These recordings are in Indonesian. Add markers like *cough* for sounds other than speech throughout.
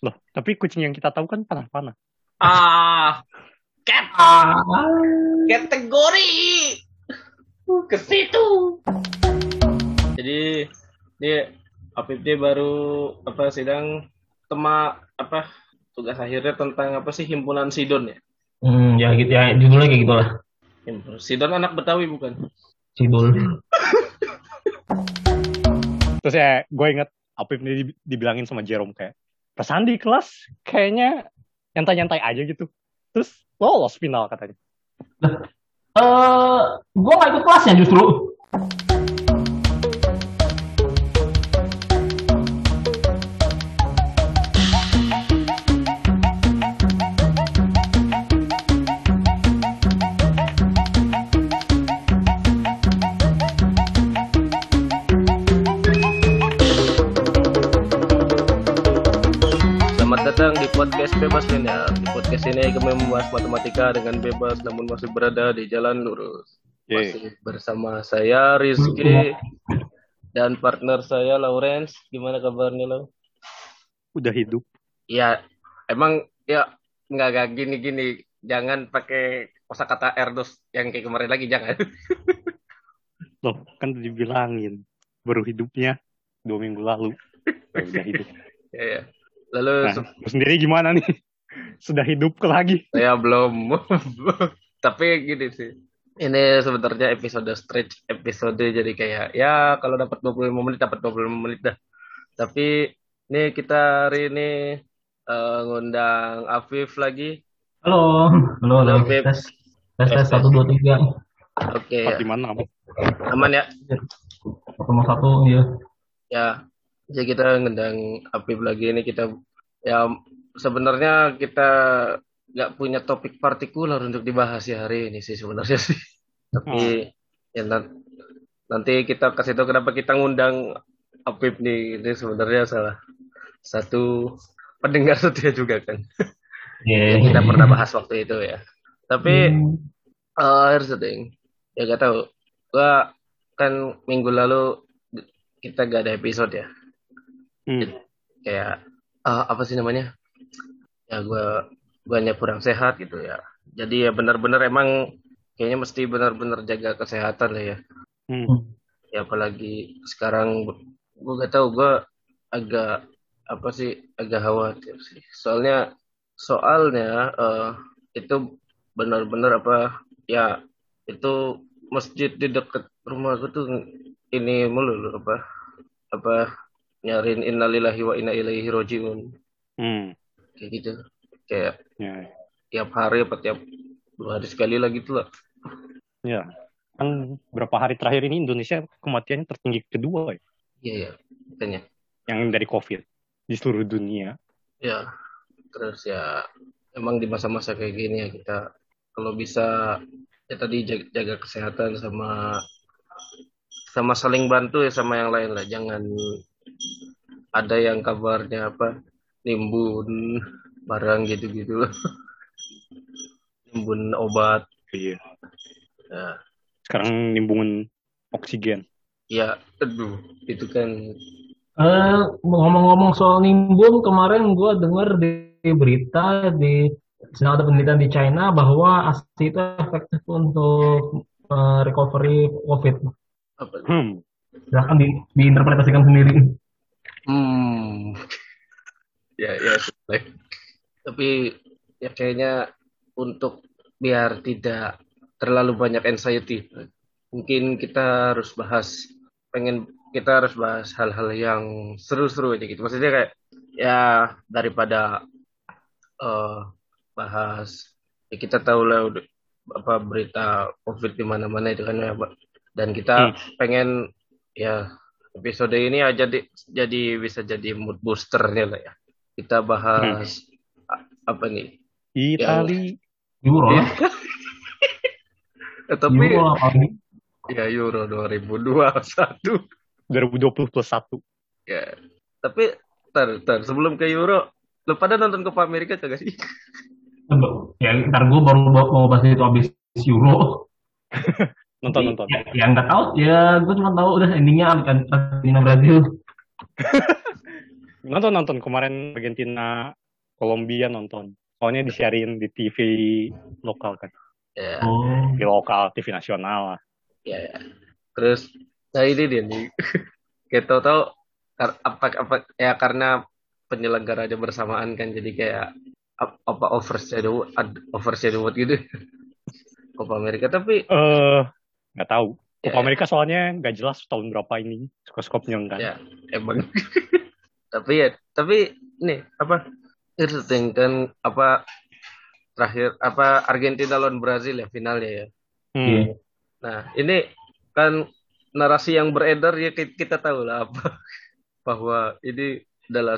Loh, tapi kucing yang kita tahu kan panah-panah. Ah, cat Ah, kategori ke situ. Jadi dia Apip dia baru apa sidang tema apa tugas akhirnya tentang apa sih himpunan Sidon ya? hmm, ya gitu ya judulnya kayak gitulah. Himpunan Sidon anak Betawi bukan? Sidul. Terus ya, gue inget Apip ini di- dibilangin sama Jerome kayak, di kelas kayaknya nyantai-nyantai aja gitu. Terus lolos final katanya. Eh, gua nggak ikut kelasnya justru. Podcast Bebas Linear. Di podcast ini kami membahas matematika dengan bebas namun masih berada di jalan lurus. Masih bersama saya Rizky dan partner saya Lawrence. Gimana kabarnya lo? Udah hidup. Ya, emang ya nggak nggak gini-gini. Jangan pakai kosakata Erdos yang kayak kemarin lagi jangan. *laughs* Loh, kan dibilangin. Baru hidupnya dua minggu lalu. Ya, *laughs* udah hidup. ya, ya. Lalu Nah, se- sendiri gimana nih? *laughs* Sudah hidup ke lagi? saya belum. *laughs* Tapi gini sih. Ini sebenarnya episode stretch episode jadi kayak ya kalau dapat 25 menit dapat 25 menit dah. Tapi ini kita hari ini eh, ngundang Afif lagi. Halo, halo, halo. Beb. Tes, tes, tes, satu, dua, tiga. Oke ya. Di mana? Bang? Aman ya? Ketemu satu, ya. Ya. Jadi kita ngundang Afif lagi ini kita ya sebenarnya kita nggak punya topik partikular untuk dibahas ya hari ini sih sebenarnya sih. Tapi ya nan- nanti kita kasih tahu kenapa kita ngundang Apip nih. Ini sebenarnya salah satu pendengar setia juga kan. Iya. Yang kita pernah bahas waktu itu ya. Tapi Hmm. eh here's the thing. Ya gak tahu. Gua kan minggu lalu kita gak ada episode ya. Hmm. Kayak eh, apa sih namanya? Ya gua banyak kurang sehat gitu ya. Jadi ya benar-benar emang kayaknya mesti benar-benar jaga kesehatan lah ya. Hmm. ya apalagi sekarang gue gak tahu gue agak apa sih agak khawatir sih soalnya soalnya eh, itu benar-benar apa ya itu masjid di dekat rumah gue tuh ini mulu apa apa nyariin innalillahi wa inna ilaihi rojiun Hmm. kayak gitu kayak Ya, tiap hari apa tiap dua hari sekali lah gitu lah ya. Kan berapa hari terakhir ini Indonesia kematiannya tertinggi kedua ya. iya ya makanya Yang dari COVID di seluruh dunia. Ya, terus ya emang di masa-masa kayak gini ya kita kalau bisa ya tadi jaga, jaga kesehatan sama sama saling bantu ya sama yang lain lah. Jangan ada yang kabarnya apa nimbun barang gitu-gitu. *laughs* nimbun obat. Iya. Ya, Sekarang nimbungin oksigen. ya aduh itu kan Eh, ngomong-ngomong soal nimbun, kemarin gua dengar di berita di sedang ada penelitian di China bahwa ASI itu efektif untuk eh, recovery COVID. apa? Hmm. Silahkan di, diinterpretasikan sendiri. Hmm. Ya, ya, baik. Tapi ya kayaknya untuk biar tidak terlalu banyak anxiety, mungkin kita harus bahas, pengen kita harus bahas hal-hal yang seru-seru aja gitu. Maksudnya kayak ya daripada eh, bahas ya kita tahu lah udah apa berita COVID di mana-mana itu kan ya, Pak. Dan kita Hmm. pengen ya episode ini aja jadi jadi bisa jadi mood boosternya lah ya. Kita bahas a- apa nih? Itali. Euro lah. *laughs* Eh, tapi Euro apa ya Euro 2021 2020 plus 1. ya. Tapi tar, tar sebelum ke Euro, lu pada nonton Copa America kagak sih? Ya, ntar gue baru mau bahas itu habis Euro. *laughs* Nonton, nonton. Ya, ya nggak tahu. Ya, gue cuma tahu udah endingnya Argentina Brazil. *laughs* Nonton nonton kemarin Argentina Kolombia nonton. Soalnya disiarin di TV lokal kan. Ya, Oh. Di lokal, TV nasional lah. ya, ya. Terus, nah ini dia nih. *laughs* Kita tahu kar- apa apa ya karena penyelenggaranya bersamaan kan jadi kayak ap- apa overshadow ad- overshadowed gitu. *laughs* Copa Amerika tapi Eh, nggak tahu. Ya. Amerika soalnya nggak jelas tahun berapa ini kan. ya emang *laughs* tapi ya tapi nih apa interesting kan apa terakhir apa Argentina lawan Brazil ya finalnya ya Hmm. Iya. nah ini kan narasi yang beredar ya ki- kita tahu lah apa *laughs* bahwa ini adalah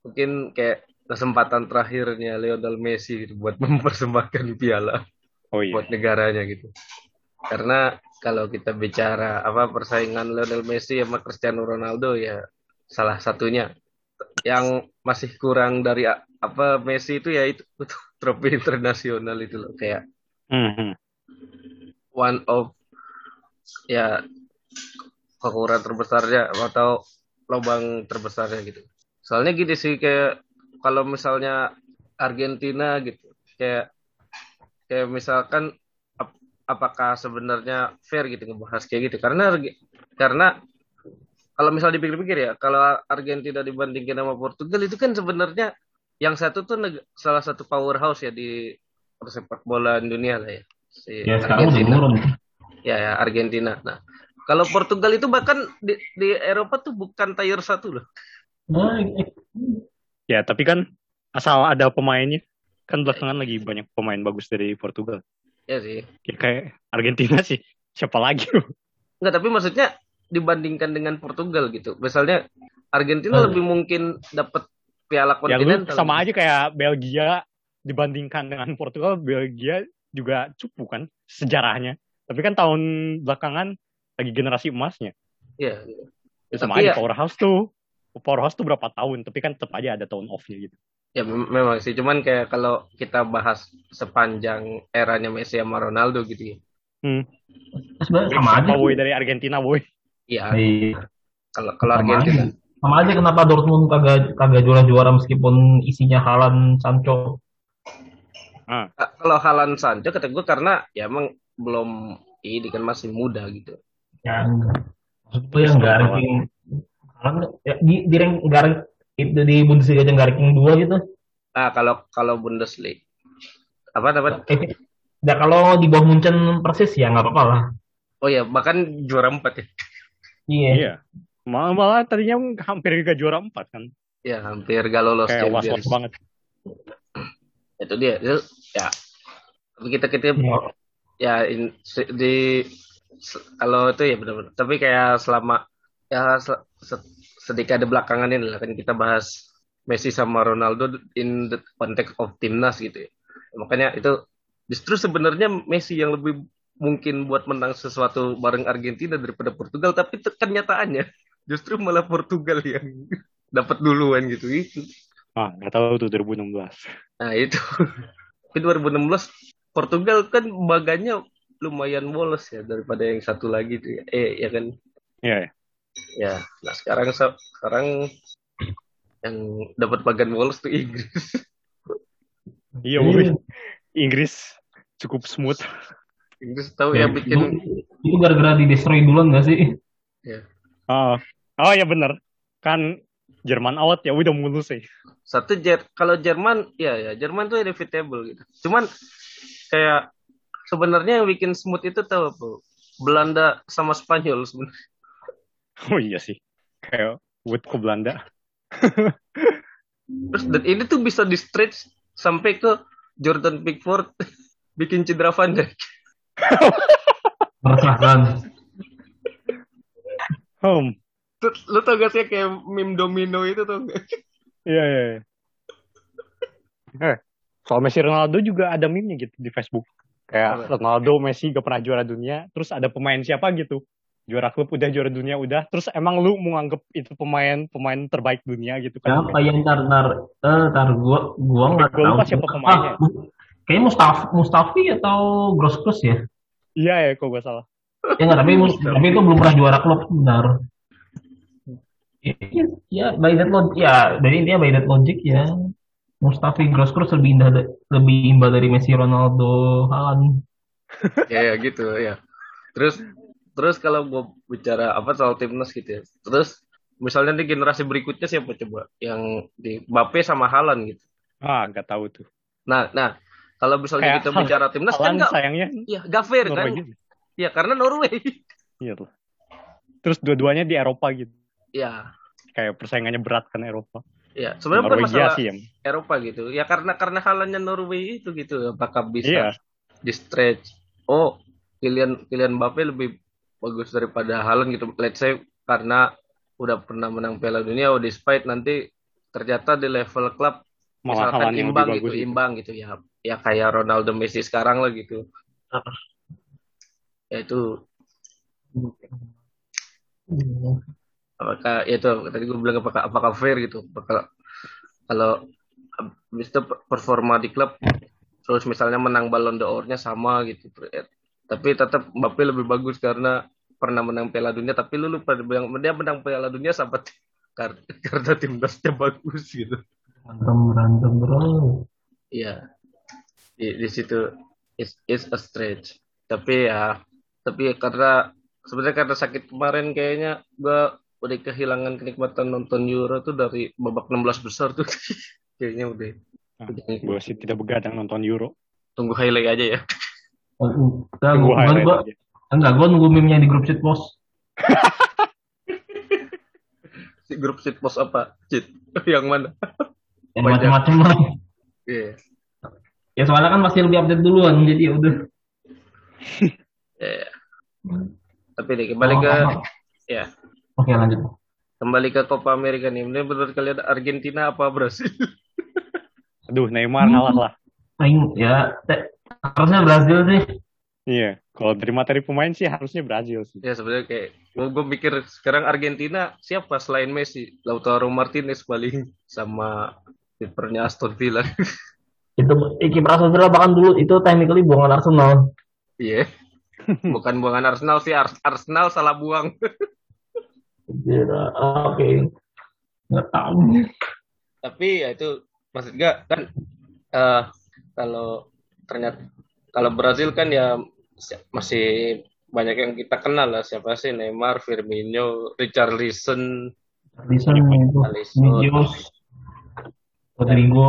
mungkin kayak kesempatan terakhirnya Lionel Messi gitu buat *laughs* mempersembahkan piala Oh iya. buat negaranya gitu. Karena kalau kita bicara apa persaingan Lionel Messi sama Cristiano Ronaldo ya salah satunya yang masih kurang dari apa Messi itu ya itu, itu trofi internasional itu loh kayak Hmm, hmm. one of ya kekurangan terbesarnya atau lubang terbesarnya gitu. Soalnya gini sih kayak kalau misalnya Argentina gitu kayak kayak misalkan apakah sebenarnya fair gitu ngebahas kayak gitu? Karena karena kalau misalnya dipikir-pikir ya kalau Argentina dibandingkan sama Portugal itu kan sebenarnya yang satu tuh neg- salah satu powerhouse ya di persepak bola dunia lah ya. Si Ya Argentina. ya ya Argentina. Nah kalau Portugal itu bahkan di, di Eropa tuh bukan tier satu loh. Nah, Ya, tapi kan asal ada pemainnya. Kan belakangan lagi banyak pemain bagus dari Portugal. Ya sih Ya, kayak Argentina sih. Siapa lagi? Enggak, tapi maksudnya dibandingkan dengan Portugal gitu. Misalnya Argentina Hmm. lebih mungkin dapat piala ya kontinental. sama aja kayak Belgia dibandingkan dengan Portugal. Belgia juga cupu kan sejarahnya. Tapi kan tahun belakangan lagi generasi emasnya. Iya. Ya, sama Tapi aja ya- powerhouse tuh. Powerhouse tuh berapa tahun, tapi kan tetap aja ada tahun off-nya gitu. Ya mem- memang sih, cuman kayak kalau kita bahas sepanjang eranya Messi sama Ronaldo gitu ya. Hmm. sebenarnya sama aja. Boy dari Argentina boy? Iya, Iya. kalau kalau Sama Argentina. aja. Sama aja kenapa Dortmund kagak kagak juara-juara meskipun isinya Halan Sancho. Ah, Kalau Halan Sancho kata gue karena ya emang belum ini kan masih muda gitu. Ya, maksud gue yang nggak ranking Haaland ya, di di rank nggak rank- itu di Bundesliga nggak ranking dua gitu. Ah kalau kalau Bundesliga apa namanya? Eh, ya kalau di bawah Munchen persis ya nggak apa-apa lah. Oh ya bahkan juara empat ya. Iya. Iya. Malah, malah tadinya hampir gak juara empat kan. Ya hampir gak lolos Kayak was-was Champions. banget. Itu dia. Itu, ya. Tapi kita kita Ya, ya in- di kalau itu ya benar-benar. Tapi kayak selama ya se- se- sedikit belakangan ini lah kan kita bahas Messi sama Ronaldo in the context of timnas gitu ya. Makanya itu justru sebenarnya Messi yang lebih mungkin buat menang sesuatu bareng Argentina daripada Portugal tapi te- kenyataannya justru malah Portugal yang *laughs* dapat duluan gitu itu. Ah, nggak tahu tuh 2016. Nah itu. *laughs* Tapi 2016 Portugal kan baganya lumayan bolos ya daripada yang satu lagi tuh ya. Eh ya kan. Iya, ya. Ya, nah sekarang se- sekarang yang dapat bagan bolos tuh Inggris. *laughs* Iya, boy. Inggris cukup smooth. Inggris tahu Ya, ya bikin itu, gara-gara di destroy duluan nggak sih? Ah, oh ya bener. Kan Jerman out ya udah mulus sih. satu Jer kalau Jerman ya ya Jerman tuh inevitable gitu. Cuman kayak sebenarnya yang bikin smooth itu tahu apa? Belanda sama Spanyol sebenarnya. Oh iya sih. Kayak Wood ke Belanda. Terus dan ini tuh bisa di stretch sampai ke Jordan Pickford *laughs* bikin cedera Van Dijk. *laughs* Merasakan. Hmm. Tuh, Lu tau gak sih kayak meme domino itu tuh? Iya, iya. iya. Eh, soal Messi Ronaldo juga ada meme gitu di Facebook. Kayak? Ronaldo, Messi gak pernah juara dunia, terus ada pemain siapa gitu. Juara klub udah, juara dunia udah. Terus emang lu mau nganggep itu pemain pemain terbaik dunia gitu kan? Siapa yang ntar ntar eh, ntar gua gua nggak Gua tahu. lupa siapa pemainnya. Ah, kayaknya Mustafi Mustafi atau Grosskreuz ya? Iya ya, kok gak salah. Ya nggak tapi tapi itu belum pernah juara klub benar. Iya, ya, by that logic, ya, dari intinya by that logic ya. Mustafi Grosskreutz lebih indah, lebih imbal dari Messi, Ronaldo, Haaland. *laughs* ya ya gitu ya terus terus kalau gue bicara apa soal timnas gitu ya terus misalnya di generasi berikutnya siapa coba yang di Mbappe sama Haaland gitu Ah, nggak tahu tuh. nah nah kalau misalnya Kayak kita bicara timnas kan nggak sayangnya ya nggak fair kan Norwegia. ya karena Norway Iya tuh. Terus dua-duanya di Eropa gitu. ya Kayak persaingannya berat kan Eropa. ya sebenarnya bukan masalah sih yang. Eropa gitu ya karena karena Haalandnya Norway itu gitu apakah bisa Iya. di stretch oh pilihan pilihan Mbappe lebih bagus daripada Haaland gitu. Let's say karena udah pernah menang Piala Dunia oh despite nanti ternyata di level klub Malah misalkan imbang gitu bagus. gitu. imbang gitu ya. Ya kayak Ronaldo Messi sekarang lah gitu. Ya itu. Apakah ya itu tadi gue bilang apakah apakah fair gitu. Apakah kalau habis itu performa di klub terus misalnya menang Ballon d'Or-nya sama gitu tapi tetap Mbappe lebih bagus karena pernah menang Piala Dunia tapi lu lupa dia menang Piala Dunia kar- *laughs* karena timnasnya bagus gitu Berantem, berantem, bro. Iya, di, di situ is is a stretch. Tapi ya, tapi ya karena sebenarnya karena sakit kemarin kayaknya gua udah kehilangan kenikmatan nonton Euro tuh dari babak 16 besar tuh. *laughs* kayaknya udah. Nah, gue sih tidak begadang nonton Euro. Tunggu highlight aja ya. Enggak, gua, gua, enggak, gua nunggu meme-nya di grup chat bos. *laughs* Si grup shit post apa? Cheat. *laughs* Yang mana? *laughs* Yang macam-macam lah. Iya. Ya soalnya kan pasti lebih update duluan, jadi ya udah. Iya. Tapi nih kembali Oh, ke ya, Oke lanjut. kembali ke Copa America nih. Ini menurut kalian Argentina apa Brasil? Aduh, Neymar kalah lah. Aing ya te- harusnya Brazil sih. Iya, kalau dari materi pemain sih harusnya Brazil sih. Ya sebenarnya kayak gue, gue mikir sekarang Argentina siapa selain Messi? Lautaro Martinez paling sama kipernya Aston Villa. *laughs* Itu kiper Aston Villa bahkan dulu itu technically buangan Arsenal. Iya. Bukan buangan Arsenal sih, Ars- Arsenal salah buang. Oke. Nggak tahu. Tapi ya itu maksud gak kan eh, kalau ternyata. Kalau Brazil kan ya si- masih banyak yang kita kenal lah. Siapa sih? Neymar, Firmino, Richarlison, Alisson itu, Alisson. Vinicius, Rodrigo,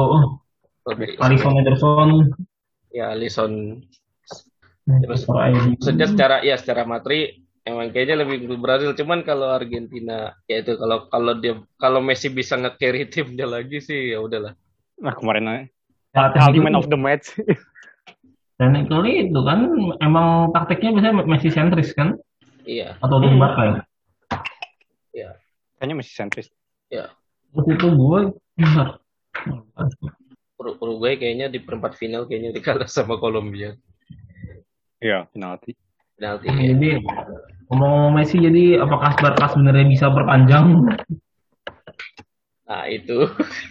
Rodri- Alisson Ederson. ya Alisson. Terus maksudnya secara ya secara materi emang kayaknya lebih ke Brazil. Cuman kalau Argentina ya itu kalau kalau dia kalau Messi bisa nge-carry *laughs* timnya lagi sih ya udahlah. Nah, kemarin Ya, Aldi man of the match. *laughs* technically itu kan emang taktiknya biasanya Messi sentris kan iya atau Barca ya. iya Kayaknya masih sentris. Terus itu gue Ur- Uruguay kayaknya di perempat final kayaknya dikalah sama Kolombia Iya, penalti. penalti ya. jadi ngomong Messi jadi apakah Barca sebenarnya bisa berpanjang? nah itu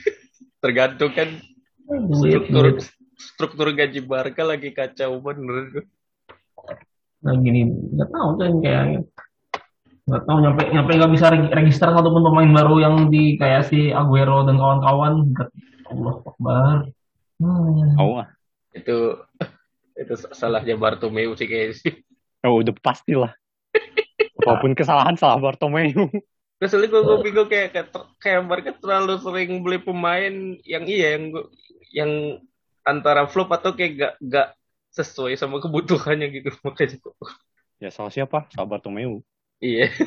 *laughs* tergantung kan Duit, struktur duit. Struktur gaji Barca lagi kacau bener Nah gini nggak tahu kan kayak nggak tahu nyampe nyampe nggak bisa reg- register satupun pemain baru yang di kayak si Aguero dan kawan-kawan. Allah Akbar. Hmm. Oh, ah. itu itu salahnya Bartomeu sih kayaknya sih oh udah pasti lah. Apa pun kesalahan salah Bartomeu. Terus gue gue bingung kayak kayak, kayak Barca terlalu sering beli pemain yang iya yang yang antara flop atau kayak gak gak sesuai sama kebutuhannya gitu *laughs* makanya kok ya salah siapa? Salah Bartomeu. iya *laughs*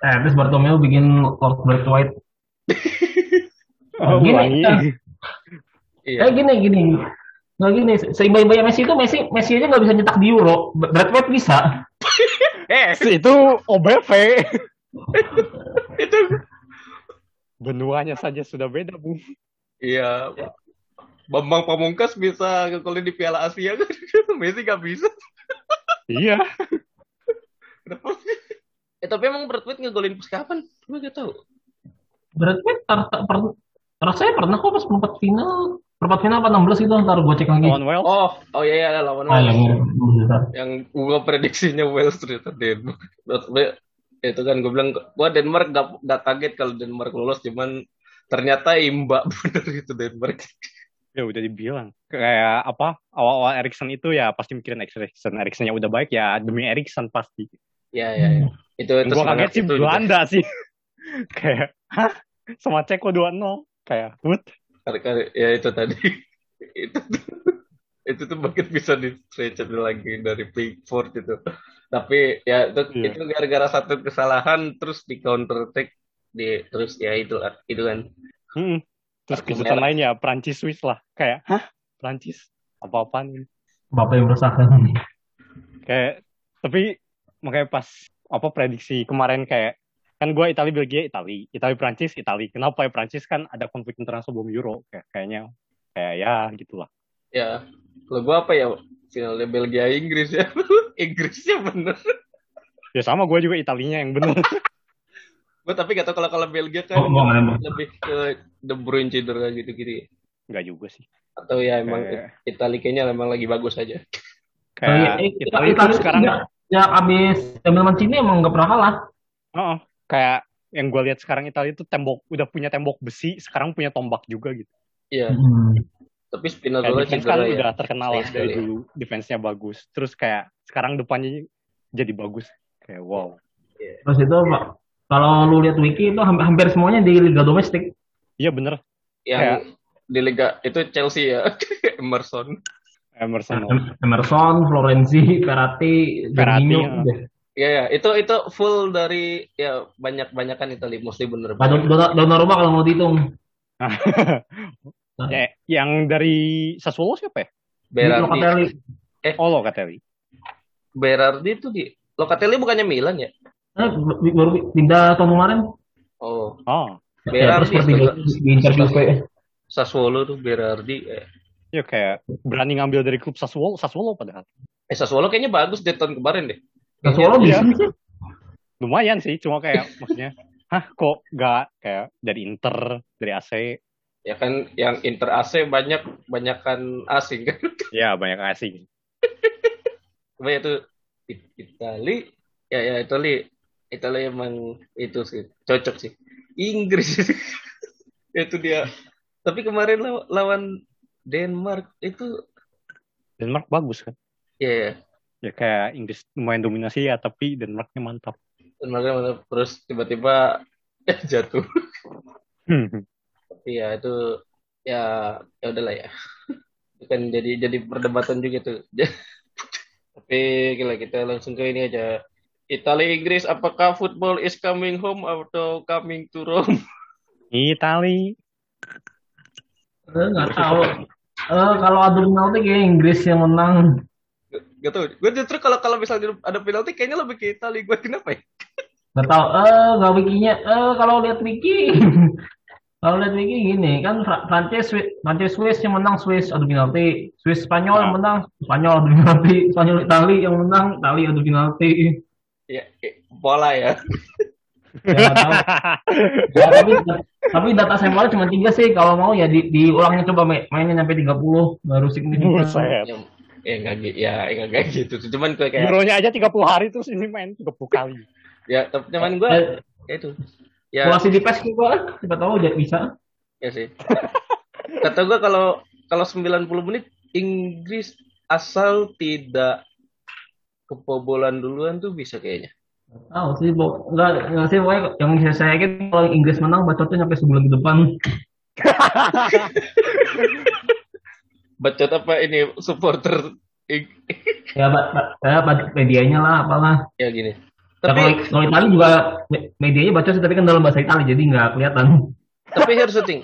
Eh, terus Bartomeu bikin Lord Black White. *laughs* Oh, gini, kan. iya Eh gini gini. Nggak gini, seimba-imbanya Messi itu Messi Messi aja nggak bisa nyetak di Euro, Brad White bisa. eh itu OBV. itu Benuanya saja sudah beda, Bu. iya Bambang Pamungkas bisa ngegolin di Piala Asia kan *laughs* Messi gak bisa Iya. Kenapa? eh tapi emang Brad Pitt ngegolin pas kapan gue gak tahu Brad Pitt tar- tar- per- rasanya pernah kok pas perempat final, perempat final apa 16 itu ntar gue cek lagi. Lawan Wales. oh oh iya iya lawan Ah, yang Wales bentar. yang gua prediksinya Wales ternyata Denmark itu kan gue bilang gue Denmark gak, gak kaget kalau Denmark lolos cuman ternyata imbak *laughs* bener itu Denmark ya udah dibilang. Kayak apa awal-awal Erikson itu ya pasti mikirin Erikson Eriksonnya udah baik ya demi Erikson pasti. Ya ya, ya. itu itu gue kaget sih itu juga. Belanda sih. *laughs* Kayak hah? Sama Ceko 2-0 kayak what? Ya itu tadi. Itu *laughs* itu tuh mungkin bisa di lagi dari Pickford itu. Tapi ya itu Iya. itu gara-gara satu kesalahan terus di counter attack di terus ya itu itu kan. Hmm. Terus kejutan lainnya Prancis Swiss lah. Kayak, hah? Prancis? Apa-apaan ini? Bapak yang meresahkan. Kayak, tapi makanya pas apa prediksi kemarin kayak kan gue Italia Belgia Italia Italia Prancis Italia kenapa ya Prancis kan ada konflik internasional sebelum Euro kayak kayaknya kayak ya gitulah ya kalau gua apa ya finalnya Belgia Inggris ya *laughs* Inggrisnya bener ya sama gue juga Italinya yang bener *laughs* gua tapi gak tau kalau kalau Belgia kan Oh, lebih ke De Bruyne cedera gitu-gitu ya. nggak juga sih atau ya emang Kayak- Italia kayaknya emang lagi bagus aja kayak Eh, Italia itu sekarang ya, ya abis ambil Mancini emang nggak pernah kalah. Heeh. kayak yang gue lihat sekarang Italia itu tembok udah punya tembok besi sekarang punya tombak juga gitu iya Hmm. tapi Spinazzola defense kan ya udah terkenal lah dari sekali. dulu defense-nya bagus. Terus kayak sekarang depannya jadi bagus. Kayak wow. Terus itu Pak, kalau lu lihat wiki itu hampir, hampir semuanya di liga domestik. Iya bener. yang di Liga itu Chelsea ya *laughs* Emerson Emerson. Em- Emerson, Florenzi, Verratti, Jorginho. ya. Iya ya itu itu full dari ya banyak banyakan Italia mostly bener Nah, Don- Don- Donnarumma kalau mau dihitung. ya, *laughs* yang dari Sassuolo siapa ya? Berardi Locatelli. Oh Locatelli. Berardi itu di Locatelli bukannya Milan ya Eh, baru pindah tahun kemarin. oh Oh. Ya, terus Berardi seperti juga. diincar Juve. Sassuolo tuh Berardi eh. Ya kayak berani ngambil dari klub Sassuolo, Sassuolo padahal. eh Sassuolo kayaknya bagus deh tahun kemarin deh bisa sih. Lumayan sih, cuma kayak maksudnya, hah kok gak kayak dari Inter, dari AC? ya kan yang Inter AC banyak banyakan asing kan *laughs* Ya banyak asing. Cuma itu Itali ya ya Itali Itali emang itu sih cocok sih. Inggris. *laughs* Itu dia. Tapi kemarin law- lawan Denmark itu Denmark bagus kan? ya ya Ya kayak Inggris lumayan dominasi ya, tapi Denmarknya mantap. Denmark mana terus tiba-tiba ya *laughs* jatuh. Hmm. tapi ya itu ya ya udahlah ya. Itu *laughs* kan jadi jadi perdebatan juga tuh. Tapi gila kita langsung ke ini aja Italia Inggris apakah football is coming home atau coming to Rome Itali. Eh, nggak tahu. Eh, kalau adu penalti kayak Inggris yang menang. Gak tau. Gue justru kalau kalau misalnya ada penalti kayaknya lebih ke Italia. Gue kenapa ya? Nggak tahu. Eh, nggak wikinya. Eh, kalau lihat wiki, *laughs* kalau lihat wiki gini kan Prancis, Prancis Swiss yang menang Swiss adu penalti, Swiss Spanyol yang menang Spanyol adu penalti, Spanyol Itali yang menang Itali adu penalti. Ya, pola ya. Ya, tahu. Ya, tapi tapi data sampelnya cuma tiga sih. Kalau mau ya di, diulangnya coba main- mainnya sampai 30 baru signifikan. Buset. Ya, ya nggak gi- ya nggak kayak gitu. Cuman gue kayak Euronya aja 30 hari terus ini main 30 kali. ya tapi cuman gue Eh, ya itu. Ya, Evaluasi di PES juga, siapa tahu jadi bisa. ya sih. Kata gue kalau kalau 90 menit Inggris asal tidak kebobolan duluan tuh bisa kayaknya. Oh sih, Bo. Enggak, enggak sih, pokoknya yang saya saya yakin kalau Inggris menang bacotnya sampai sebulan ke depan. *laughs* Bacot apa ini supporter *laughs* Ya, ba, ba, ya, ba- medianya lah, apalah. ya gini. Ya, Tapi kalau, kalau Itali juga me- medianya bacot sih, tapi kan dalam bahasa Itali, jadi nggak kelihatan. *laughs* Tapi here's the thing.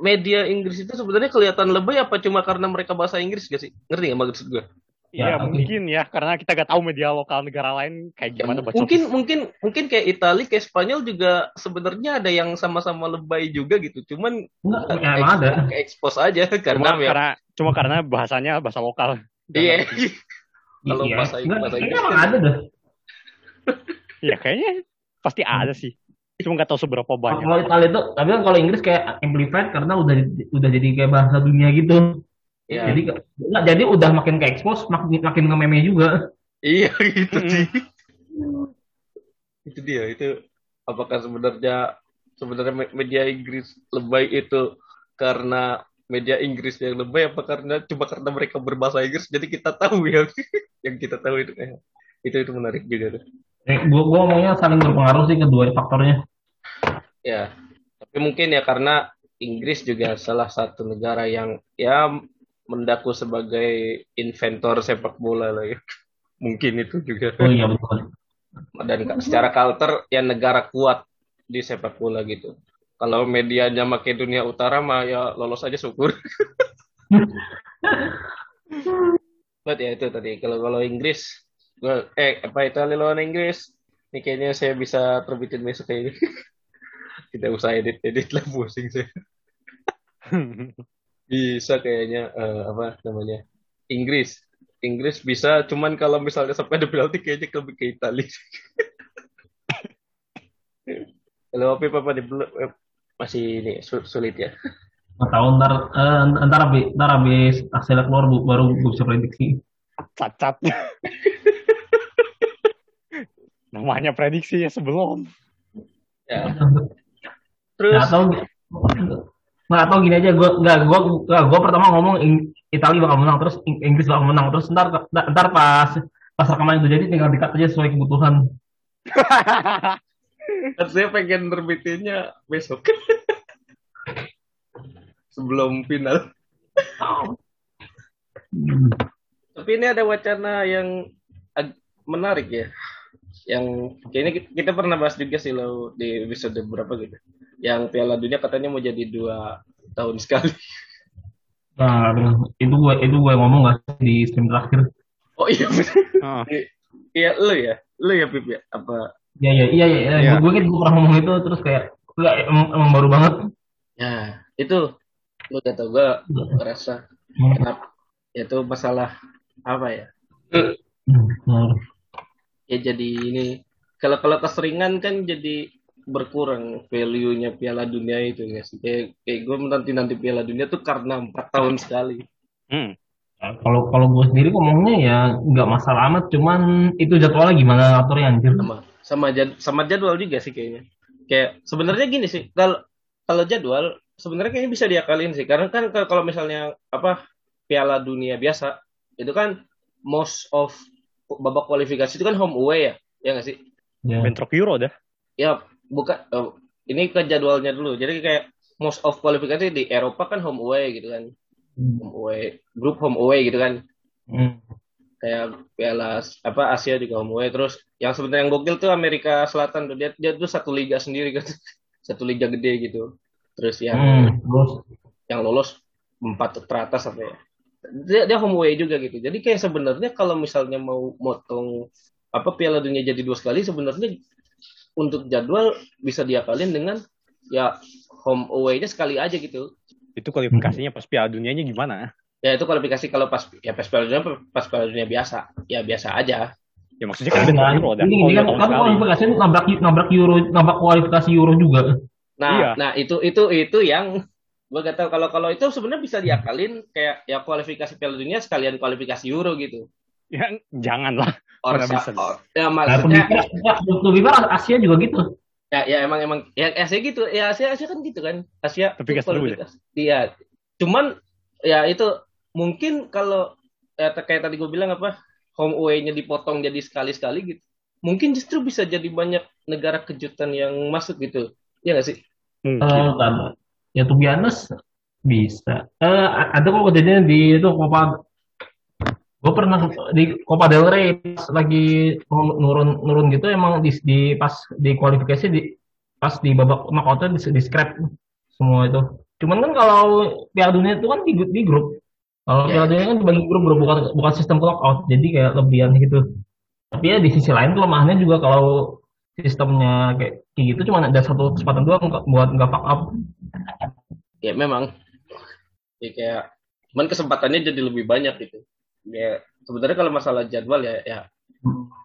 Media Inggris itu sebenarnya kelihatan lebay apa cuma karena mereka bahasa Inggris gak sih? Ngerti gak maksud gue? Ya, Ya, oke. mungkin ya karena kita gak tahu media lokal negara lain kayak Ya, gimana bacot. mungkin mungkin mungkin kayak Italia, kayak Spanyol juga sebenarnya ada yang sama-sama lebay juga gitu. Cuman Enggak, ya, emang ada. ke expose aja *laughs* cuma karena ya, karena cuma karena bahasanya bahasa lokal. iya. *laughs* Kalau Iya. bahasa- Enggak, bahasa kayaknya Inggris emang kan- ada dah. *laughs* Ya kayaknya pasti ada sih. Cuma nggak tahu seberapa banyak. Kalau Italia itu, tapi kan kalau Inggris kayak amplified karena udah udah jadi kayak bahasa dunia gitu. Iya. Jadi enggak, jadi udah makin ke expose, makin makin nge-meme juga. Iya *laughs* gitu sih. itu dia itu apakah sebenarnya sebenarnya media Inggris lebay itu karena media Inggris yang lebay apa karena cuma karena mereka berbahasa Inggris jadi kita tahu ya *laughs* yang kita tahu itu eh, itu itu menarik juga tuh. Eh, gua gua ngomongnya saling berpengaruh sih kedua faktornya. Ya, tapi mungkin ya karena Inggris juga salah satu negara yang ya mendaku sebagai inventor sepak bola lah ya. Mungkin itu juga. Oh iya betul. Dan secara culture ya negara kuat di sepak bola gitu. Kalau medianya Makedonia Utara mah ya lolos aja syukur. *laughs* But ya itu tadi kalau kalau Inggris gua eh apa itu lawan Inggris ini kayaknya saya bisa terbitin besok kayak ini. Tidak usah edit edit lah *laughs* pusing saya. *laughs* bisa kayaknya uh, apa namanya Inggris. Inggris bisa cuman kalau misalnya sampai ada penalti kayaknya lebih ke Italia. Kalau apa apa di masih ini sulit ya? Nggak tahu ntar uh, ntar habis ntar habis hasilnya keluar baru gue bisa prediksi. Cacat. *laughs* Namanya prediksi ya sebelum. Ya. Terus nggak tahu nggak tahu gini aja. Gue nggak gue gue pertama ngomong Italia bakal menang terus Inggris bakal menang. Terus ntar ntar pas pas rekaman itu jadi tinggal dikat aja sesuai kebutuhan. *laughs* Saya pengen terbitinnya besok. *laughs* Sebelum final. Hmm. *laughs* tapi ini ada wacana yang menarik ya. Yang kayaknya kita pernah bahas juga sih lo di episode berapa gitu yang Piala Dunia katanya mau jadi dua tahun sekali. Nah itu gue itu gue ngomong gak di stream terakhir? Oh iya oh. iya lo ya? Lo ya Pip ya? Apa? Iya iya iya iya, ya. gue kan gue pernah ngomong itu terus kayak enggak emang, emang baru banget. Ya itu. Lo gak tau gue ngerasa hmm. kenapa itu masalah apa ya? Hmm ya jadi ini kalau kalau keseringan kan jadi berkurang value-nya Piala Dunia itu ya sih kayak, kayak gue nanti nanti Piala Dunia tuh karena empat tahun sekali hmm. Ya, kalau kalau gue sendiri ngomongnya ya nggak masalah amat cuman itu jadwalnya gimana aturnya anjir sama sama jad, sama jadwal juga sih kayaknya kayak sebenarnya gini sih kalau kalau jadwal sebenarnya kayaknya bisa diakalin sih karena kan kalau misalnya apa Piala Dunia biasa itu kan most of babak kualifikasi itu kan home away ya, ya nggak sih? Ya. Bentrok Euro dah. Ya, bukan. Uh, ini ke jadwalnya dulu. Jadi kayak most of kualifikasi di Eropa kan home away gitu kan. Hmm. Home away, grup home away gitu kan. Hmm. Kayak Piala apa Asia juga home away. Terus yang sebenarnya yang gokil tuh Amerika Selatan tuh dia dia tuh satu liga sendiri kan. *laughs* satu liga gede gitu. Terus yang hmm. yang lolos empat teratas apa ya dia, dia home away juga gitu. Jadi kayak sebenarnya kalau misalnya mau motong apa Piala Dunia jadi dua sekali sebenarnya untuk jadwal bisa diakalin dengan ya home away-nya sekali aja gitu. Itu kualifikasinya pas Piala Dunianya gimana? Ya itu kualifikasi kalau pas ya pas Piala Dunia pas Piala Dunia biasa. Ya biasa aja. Ya maksudnya kan Euro dan ini, kan, kan kualifikasi nabrak nabrak Euro nabrak kualifikasi Euro juga. Nah, iya. nah itu itu itu yang gue gak tau kalau kalau itu sebenarnya bisa diakalin kayak ya kualifikasi Piala Dunia sekalian kualifikasi Euro gitu. Ya jangan lah. Orang bisa. Or, ya maksudnya. Ya, lebih parah Asia juga gitu. Ya ya emang emang ya Asia gitu ya Asia Asia kan gitu kan Asia. Tapi dulu ya. Iya. Cuman ya itu mungkin kalau ya, kayak tadi gue bilang apa home away-nya dipotong jadi sekali-sekali gitu. Mungkin justru bisa jadi banyak negara kejutan yang masuk gitu. Ya nggak sih? Hmm. Uh, ya tuh biasa bisa uh, ada kok kejadian di itu Copa gue pernah di Copa del Rey pas lagi nurun nurun gitu emang di, di pas di kualifikasi di pas di babak knockout di, di scrap semua itu. Cuman kan kalau Piala Dunia itu kan di, di grup. Kalau yeah. Piala Dunia kan dibagi grup grup bukan bukan sistem knockout jadi kayak lebihan gitu. Tapi ya di sisi lain kelemahannya juga kalau sistemnya kayak, kayak gitu cuma ada satu kesempatan doang buat nggak fuck up. Ya memang. Ya kayak cuman kesempatannya jadi lebih banyak gitu ya sebenarnya kalau masalah jadwal ya ya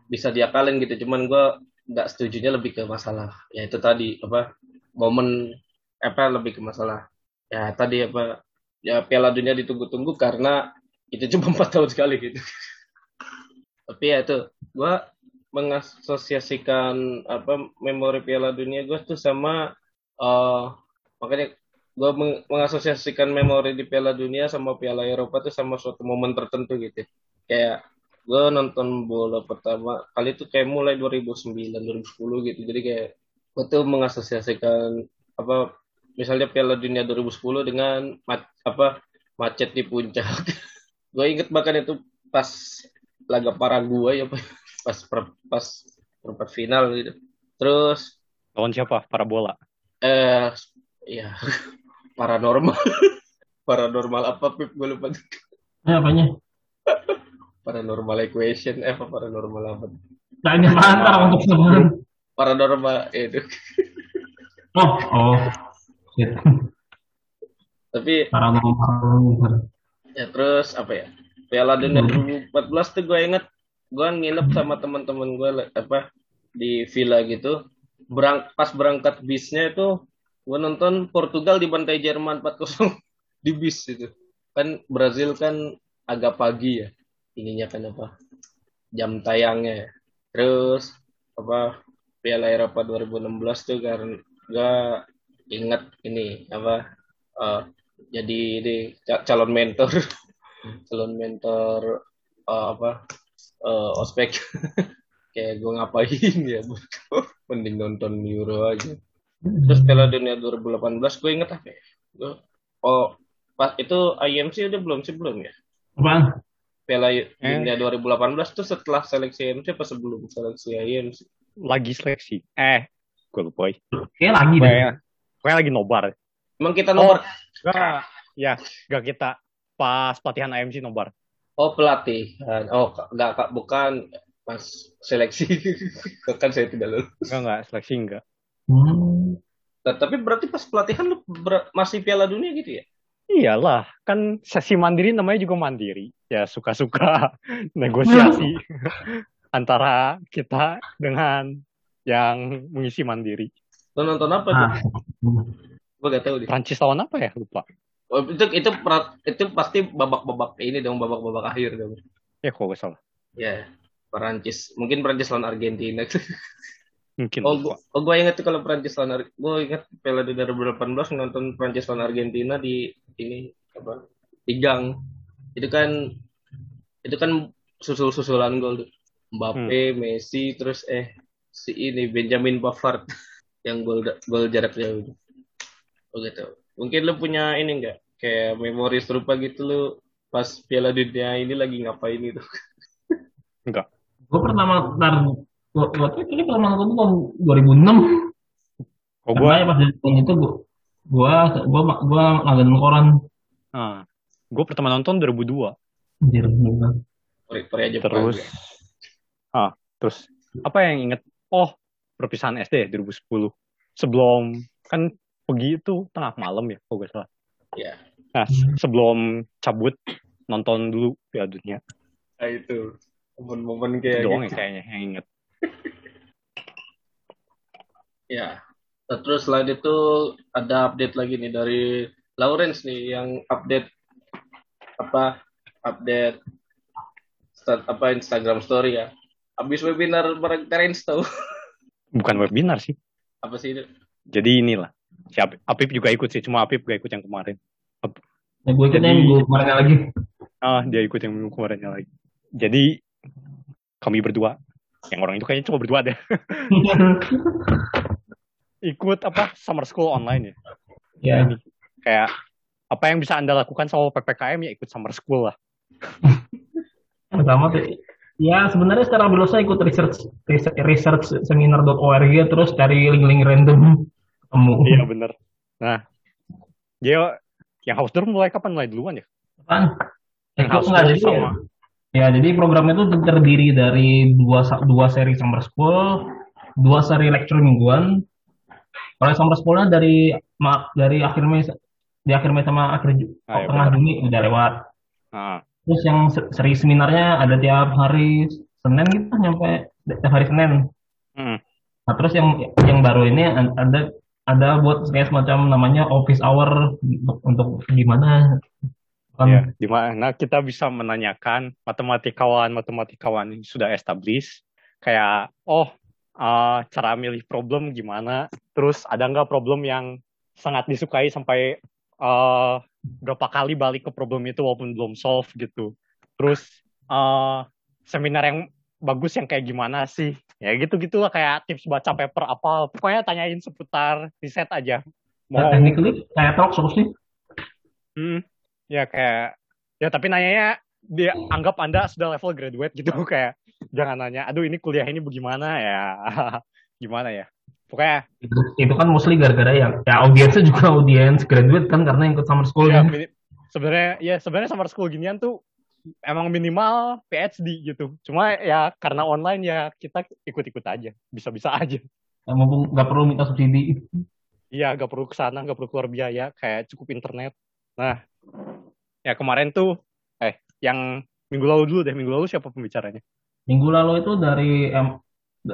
bisa diakalin gitu. Cuman gue nggak setuju nya lebih ke masalah ya itu tadi apa momen apa lebih ke masalah ya tadi apa ya Piala Dunia ditunggu-tunggu karena itu *laughs* cuma empat tahun sekali gitu. Tapi ya itu gue mengasosiasikan apa memori Piala Dunia gue tuh sama uh, makanya gue meng mengasosiasikan memori di Piala Dunia sama Piala Eropa tuh sama suatu momen tertentu gitu. Kayak gue nonton bola pertama kali itu kayak mulai 2009 2010 gitu. Jadi kayak gue tuh mengasosiasikan apa misalnya Piala Dunia 2010 dengan apa macet di puncak. *laughs* gue inget bahkan itu pas laga Paraguay ya *laughs* pas per, pas perempat final gitu. Terus lawan siapa? Parabola. Eh ya *laughs* paranormal. *laughs* paranormal apa Pip gue lupa. Eh, apanya? paranormal equation eh apa paranormal apa? Tanya mantap untuk sebulan. Paranormal itu. *laughs* oh, oh. Shit. Tapi paranormal. Ya terus apa ya? Piala Dunia 2014 tuh gue inget gue nginep sama teman-teman gue apa di villa gitu berang pas berangkat bisnya itu gue nonton Portugal di bantai Jerman 4-0 *laughs* di bis itu. Kan Brazil kan agak pagi ya ininya kan apa jam tayangnya. Terus apa Piala Eropa 2016 tuh karena gak ingat ini apa uh, jadi ini calon mentor. *laughs* Calon mentor uh, apa uh, ospek. *laughs* Kayak gue ngapain ya mending nonton Euro aja terus Piala Dunia 2018 gue inget apa ya? Gue oh pas itu IMC udah belum sih? Belum ya? Apaan? Piala Dunia eh. 2018 tuh setelah seleksi IMC apa sebelum seleksi IMC lagi seleksi. Eh gue lupa kayak lagi deh. Kayak lagi nobar. Emang kita nobar? Oh, gak ya gak kita. Pas pelatihan IMC nobar. Oh pelatih. Oh enggak kak bukan. Pas seleksi. *laughs* Kan saya tidak lulus. Enggak enggak. Seleksi enggak. Hmm. Nah, tapi berarti pas pelatihan lu masih Piala Dunia gitu ya? Iyalah, kan sesi mandiri namanya juga mandiri. Ya suka-suka *laughs* negosiasi *laughs* antara kita dengan yang mengisi mandiri. Lu nonton apa tuh? Ah. Gue gak tahu deh. Prancis lawan apa ya? Lupa. Oh, itu itu itu pasti babak-babak ini dong babak-babak akhir dong. Ya kok gak salah. Ya, Perancis. Mungkin Perancis lawan Argentina. *laughs* Mungkin. Oh, gua, oh gue inget kalau Perancis lawan gue inget Piala Dunia 2018 nonton Perancis lawan Argentina di ini apa? Di gang. Itu kan itu kan susul-susulan gol Mbappe, hmm. Messi, terus eh si ini Benjamin Pavard *laughs* yang gol gol jarak jauh. Oh gitu mungkin lu punya ini enggak kayak memori serupa gitu lu pas Piala Dunia ini lagi ngapain itu *laughs* enggak gue pertama ntar waktu itu pertama nonton tahun 2006 Oh, gua ya pas tahun itu gua gua gua gua ngadain koran. Ah. Gua pertama nonton 2002. Anjir, aja terus ah, terus apa yang inget? Oh, perpisahan SD 2010. Sebelum kan pergi itu tengah malam ya kalau gak salah. Iya. Nah sebelum cabut nonton dulu Piala Dunia. Nah itu momen-momen kayak doang gitu. ya kayaknya yang inget. *laughs* ya. Terus selain itu ada update lagi nih dari Lawrence nih yang update apa update start, apa Instagram story ya. Habis webinar bareng Terence tahu. *laughs* Bukan webinar sih. Apa sih itu? Jadi inilah si Apip, Apip juga ikut sih cuma Apip gak ikut yang kemarin Ap ya, gue ikut yang gue kemarinnya lagi ah dia ikut yang kemarinnya lagi jadi kami berdua yang orang itu kayaknya cuma berdua deh *laughs* ikut apa summer school online ya yeah. kayak apa yang bisa anda lakukan sama ppkm ya ikut summer school lah *laughs* pertama tuh ya sebenarnya secara biasa ikut research research, research seminar.org terus cari link-link random Temu. Iya bener. Nah, dia yang house tour mulai kapan? Mulai duluan ya? Kapan? Yang house tour sama. Ya, jadi programnya itu terdiri dari dua dua seri summer school, dua seri lecture mingguan. Kalau summer schoolnya dari dari akhir Mei di akhir Mei sama akhir ah, ya, tengah Juni udah lewat. Ah. Terus yang seri seminarnya ada tiap hari Senin gitu nyampe tiap hari Senin. Hmm. Nah, terus yang yang baru ini ada ada buat kayak semacam namanya office hour untuk, untuk gimana ya, di mana kita bisa menanyakan matematikawan matematikawan yang sudah established kayak oh uh, cara milih problem gimana? Terus ada nggak problem yang sangat disukai sampai uh, berapa kali balik ke problem itu walaupun belum solve gitu. Terus uh, seminar yang bagus yang kayak gimana sih? Ya gitu gitulah kayak tips baca paper apa. Pokoknya tanyain seputar riset aja. Mau nah, technically kayak talk sih. Hmm ya kayak ya tapi nanyanya dia anggap anda sudah level graduate gitu *laughs* kayak jangan nanya aduh ini kuliah ini bagaimana ya? *laughs* Gimana ya? Pokoknya itu, itu kan mostly gara-gara yang ya audiensnya juga *laughs* audiens graduate kan karena ikut summer school ya, kan. sebenarnya ya sebenarnya summer school ginian tuh emang minimal PhD gitu. Cuma ya karena online ya kita ikut-ikut aja bisa-bisa aja. Ya, mumpung nggak perlu minta subsidi. Iya nggak perlu ke sana nggak perlu keluar biaya kayak cukup internet. Nah ya kemarin tuh eh yang minggu lalu dulu deh. Minggu lalu siapa pembicaranya? Minggu lalu itu dari em,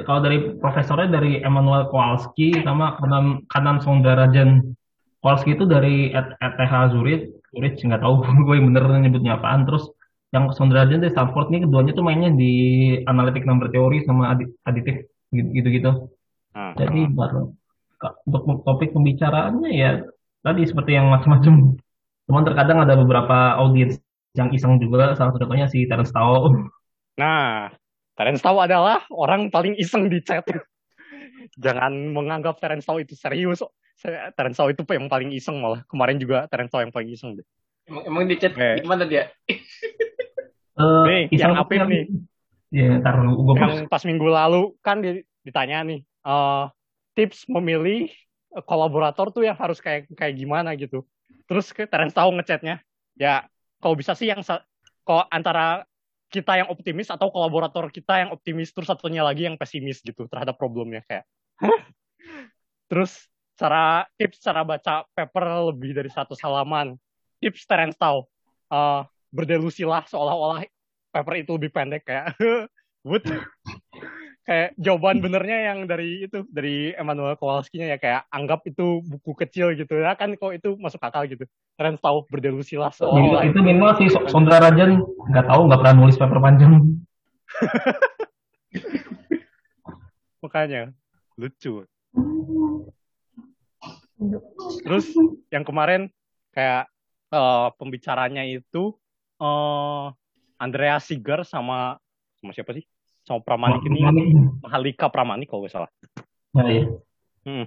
kalau dari profesornya dari Emmanuel Kowalski sama Kanan Kanan Songgarajan. Kowalski itu dari ETH Zurich. Zurich nggak tahu *laughs* gue yang bener nyebutnya apaan. Terus yang Songgarajan dari Stanford nih keduanya tuh mainnya di analitik number teori sama aditif gitu-gitu. Hmm. jadi baru untuk topik pembicaraannya ya tadi seperti yang macam-macam cuman terkadang ada beberapa audiens yang iseng juga salah satunya si Terence Tao *laughs* nah Terence Tao adalah orang paling iseng di chat. Jangan menganggap Terence Tao itu serius. Terence Tao itu yang paling iseng malah. Kemarin juga Terence Tao yang paling iseng deh. Emang, emang di chat eh. gimana dia? uh, nih, yang apa nih. Ya, ntar gue yang pas minggu lalu kan ditanya nih, uh, tips memilih kolaborator tuh yang harus kayak kayak gimana gitu. Terus Terence Tao ngechatnya, ya kalau bisa sih yang kok antara kita yang optimis atau kolaborator kita yang optimis terus satunya lagi yang pesimis gitu terhadap problemnya kayak. Terus cara tips cara baca paper lebih dari satu halaman. Tips Terence tahu uh, berdelusilah seolah-olah paper itu lebih pendek kayak. *laughs* What kayak jawaban benernya yang dari itu dari Emmanuel Kowalski-nya ya kayak anggap itu buku kecil gitu ya kan kok itu masuk akal gitu. Keren tahu berdelusi lah. So, oh, itu minimal sih Sondra Rajan nggak tahu nggak pernah nulis paper panjang. *laughs* Makanya lucu. Terus yang kemarin kayak uh, pembicaranya itu uh, Andrea Siger sama sama siapa sih sama Pramanik ini Mahalika Pramanik kalau nggak salah. Nah, iya. Hmm.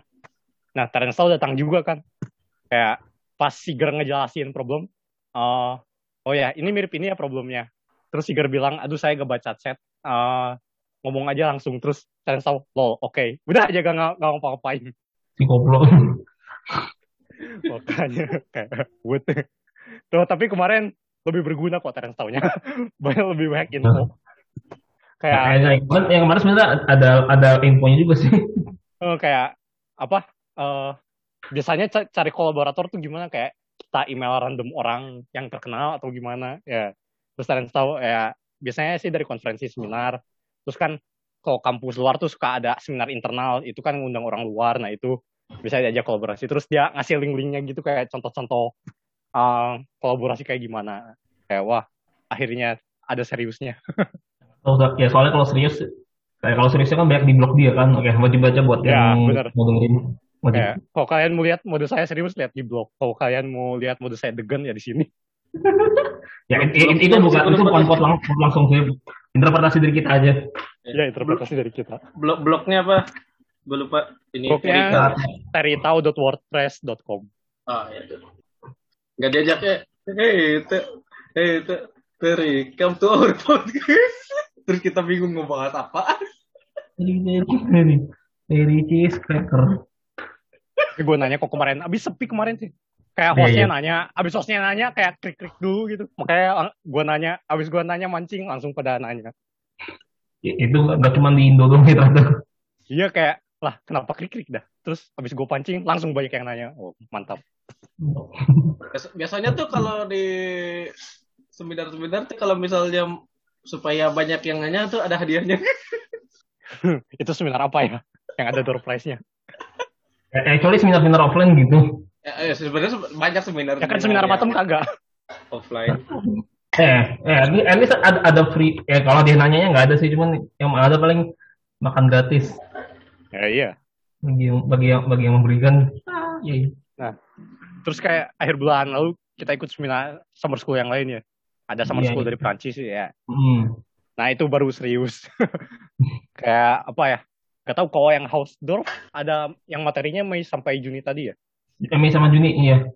Nah, Terence datang juga kan. Kayak pas Siger ngejelasin problem, uh, oh ya ini mirip ini ya problemnya. Terus Siger bilang, aduh saya gak baca chat, uh, ngomong aja langsung. Terus Terence lol, oke. Okay. Udah aja gak, gak, gak ngapa-ngapain. Si goblok. *laughs* Makanya kayak? Tuh, tapi kemarin lebih berguna kok Terence nya *laughs* banyak lebih banyak info kayak nah, yang kemarin, yang kemarin sebenarnya ada ada infonya juga sih. Uh, *laughs* kayak apa uh, biasanya cari kolaborator tuh gimana? Kayak kita email random orang yang terkenal atau gimana ya. Terus kalian tahu ya biasanya sih dari konferensi seminar. Terus kan kalau kampus luar tuh suka ada seminar internal. Itu kan ngundang orang luar. Nah itu bisa diajak kolaborasi. Terus dia ngasih link-linknya gitu kayak contoh-contoh uh, kolaborasi kayak gimana. Kayak wah akhirnya ada seriusnya *laughs* Oh, ya soalnya kalau serius, kayak kalau seriusnya kan banyak di blog dia kan. Oke, wajib baca buat ya, yang bener. mau dengerin. Wajib. Ya, kalau kalian mau lihat mode saya serius, lihat di blog. Kalau kalian mau lihat mode saya degen, ya di sini. *laughs* ya it, it, itu bukan itu bukan quote lang langsung sih interpretasi dari kita aja. Ya interpretasi dari kita. Blog blognya apa? Gue lupa. Ini blognya teritau.wordpress.com. Ah ya. Gak diajak ya. Hey, te, hey, te, Teri, come to our *laughs* podcast terus kita bingung mau bahas apa? Dari dari cheese cracker gue nanya kok kemarin abis sepi kemarin sih. Kayak iya, hostnya yeah, yeah. nanya abis hostnya nanya kayak klik klik dulu gitu. Makanya gue nanya abis gue nanya mancing langsung pada nanya. Itu gak cuma di Indo dong gitu iya kayak lah kenapa klik klik dah? Terus abis gue pancing langsung banyak yang nanya. Oh mantap. *laughs* Biasanya tuh kalau di seminar-seminar tuh kalau misalnya supaya banyak yang nanya tuh ada hadiahnya. *laughs* *laughs* itu seminar apa ya? Yang ada door prize-nya. Actually seminar-seminar offline gitu. Ya, ya sebenarnya banyak seminar. Ya kan seminar patem kagak. Offline. *laughs* Eh, eh, ini ada, ada free. Ya kalau dia nanya nggak ada sih, cuman yang ada paling makan gratis. Ya iya. Bagi yang bagi yang bagi yang memberikan. Ah, iya. Nah, terus kayak akhir bulan lalu kita ikut seminar summer school yang lain ya. Ada summer Iya, school iya. dari Prancis ya. Hmm. Nah itu baru serius. *laughs* kayak apa ya? Gak tahu kalau yang Hausdorff ada yang materinya Mei sampai Juni tadi ya. Mei sama Juni, iya.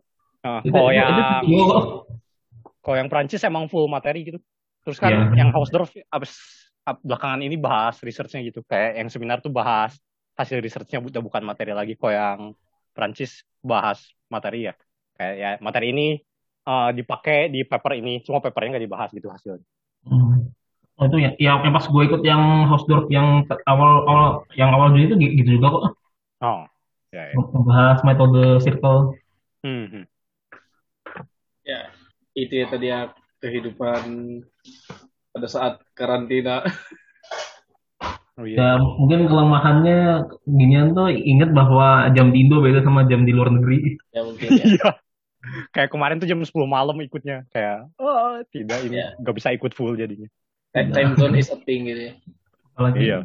Nah, Itu, kalau itu, yang itu kalau yang Prancis emang full materi gitu. Terus kan Iya. yang Hausdorff abis ab- belakangan ini bahas researchnya gitu. Kayak yang seminar tuh bahas hasil researchnya udah bukan materi lagi. Kalau yang Prancis bahas materi ya. Kayak ya materi ini eh, dipakai di paper ini, cuma papernya nggak dibahas gitu hasilnya. Hmm. Oh, itu ya, yang, yang pas gue ikut yang Hausdorff yang awal awal yang awal Juni itu gi- gitu juga kok. Oh, ya, ya. Membahas metode circle. Hmm, hmm. Ya, itu ya tadi ya kehidupan pada saat karantina. Oh iya. Ya mungkin kelemahannya ginian tuh inget bahwa jam di Indo beda sama jam di luar negeri. Ya mungkin ya. Iya. Kayak kemarin tuh jam 10 malam ikutnya. Kayak, oh tidak ini Iya. nggak bisa ikut full jadinya. Time time zone is a thing gitu ya. Apalagi Iya.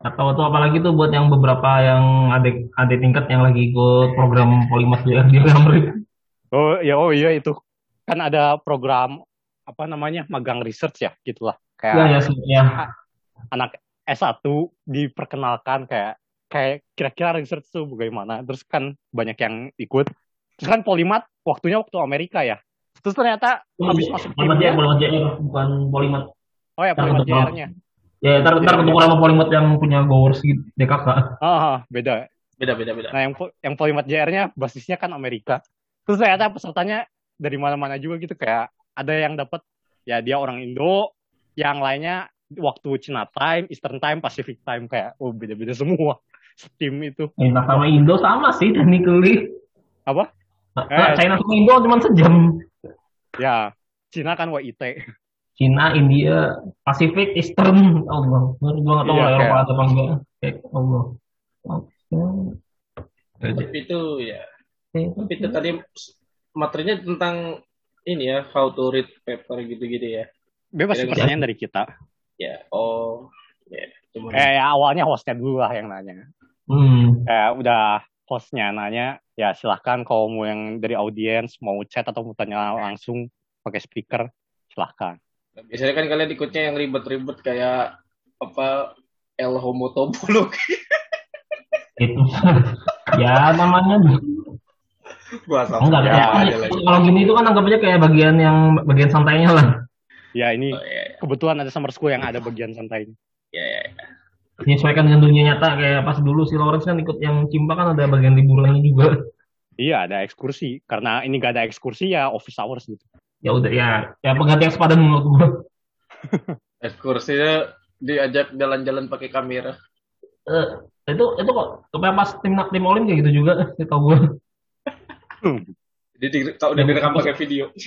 atau tuh apalagi tuh buat yang beberapa yang adik adik tingkat yang lagi ikut program Polimas di Amerika. Oh ya, oh iya itu kan ada program apa namanya magang research ya gitulah. Ya Kayak ya sih, ya. anak S1 diperkenalkan kayak kayak kira-kira research tuh bagaimana. Terus kan banyak yang ikut. Terus kan Polimat waktunya waktu Amerika ya. Terus ternyata habis masuk Polimat timnya, Polimat JR bukan Polimat. oh ya Polimat JR-nya. Ya ntar ntar ketemu sama Polimat yang punya Gowers gitu DKK. Ah, beda. Beda beda beda. Nah, yang yang Polimat JR-nya basisnya kan Amerika. Terus ternyata pesertanya dari mana-mana juga gitu kayak ada yang dapat ya dia orang Indo, yang lainnya waktu China time, Eastern time, Pacific time kayak oh beda-beda semua. *laughs* Tim itu. China sama Indo sama sih technically. Apa? Nah, Eh. China sama Indo cuma sejam. Ya, Cina kan WIT. China, India, Pasifik, Eastern, Allah. Baru gua nggak tahu Iya, lah Eropa kayak- ada apa enggak. Kayak Allah. Oke. Tapi itu ya. Oke. Tapi itu tadi materinya tentang ini ya, how to read paper gitu-gitu ya. Bebas pertanyaan dari kita. Ya, oh, ya. Cuman Eh, ya, awalnya hostnya dulu lah yang nanya. Hmm. Kayak udah hostnya nanya, ya silahkan kalau mau yang dari audiens mau chat atau mau tanya langsung pakai speaker, silahkan. biasanya kan kalian ikutnya yang ribet-ribet kayak apa El Homo Tobuluk. Itu. ya namanya Bahasa enggak Ya, ya, kalau gini itu kan anggapnya kayak bagian yang bagian santainya lah. Ya ini Oh, ya, kebetulan ada summer school yang ada bagian santai. ya, ya, ya. Menyesuaikan dengan dunia nyata kayak pas dulu si Lawrence kan ikut yang Cimpa kan ada bagian liburannya juga. Iya ada ekskursi. Karena ini gak ada ekskursi ya office hours gitu. Ya udah ya, ya pengganti yang sepadan menurut gua. *laughs* Ekskursinya diajak jalan-jalan pakai kamera. Eh, itu itu kok kayak pas tim tim Olim kayak gitu juga, tahu gua. *laughs* Jadi di, kalau udah direkam pakai video. *laughs*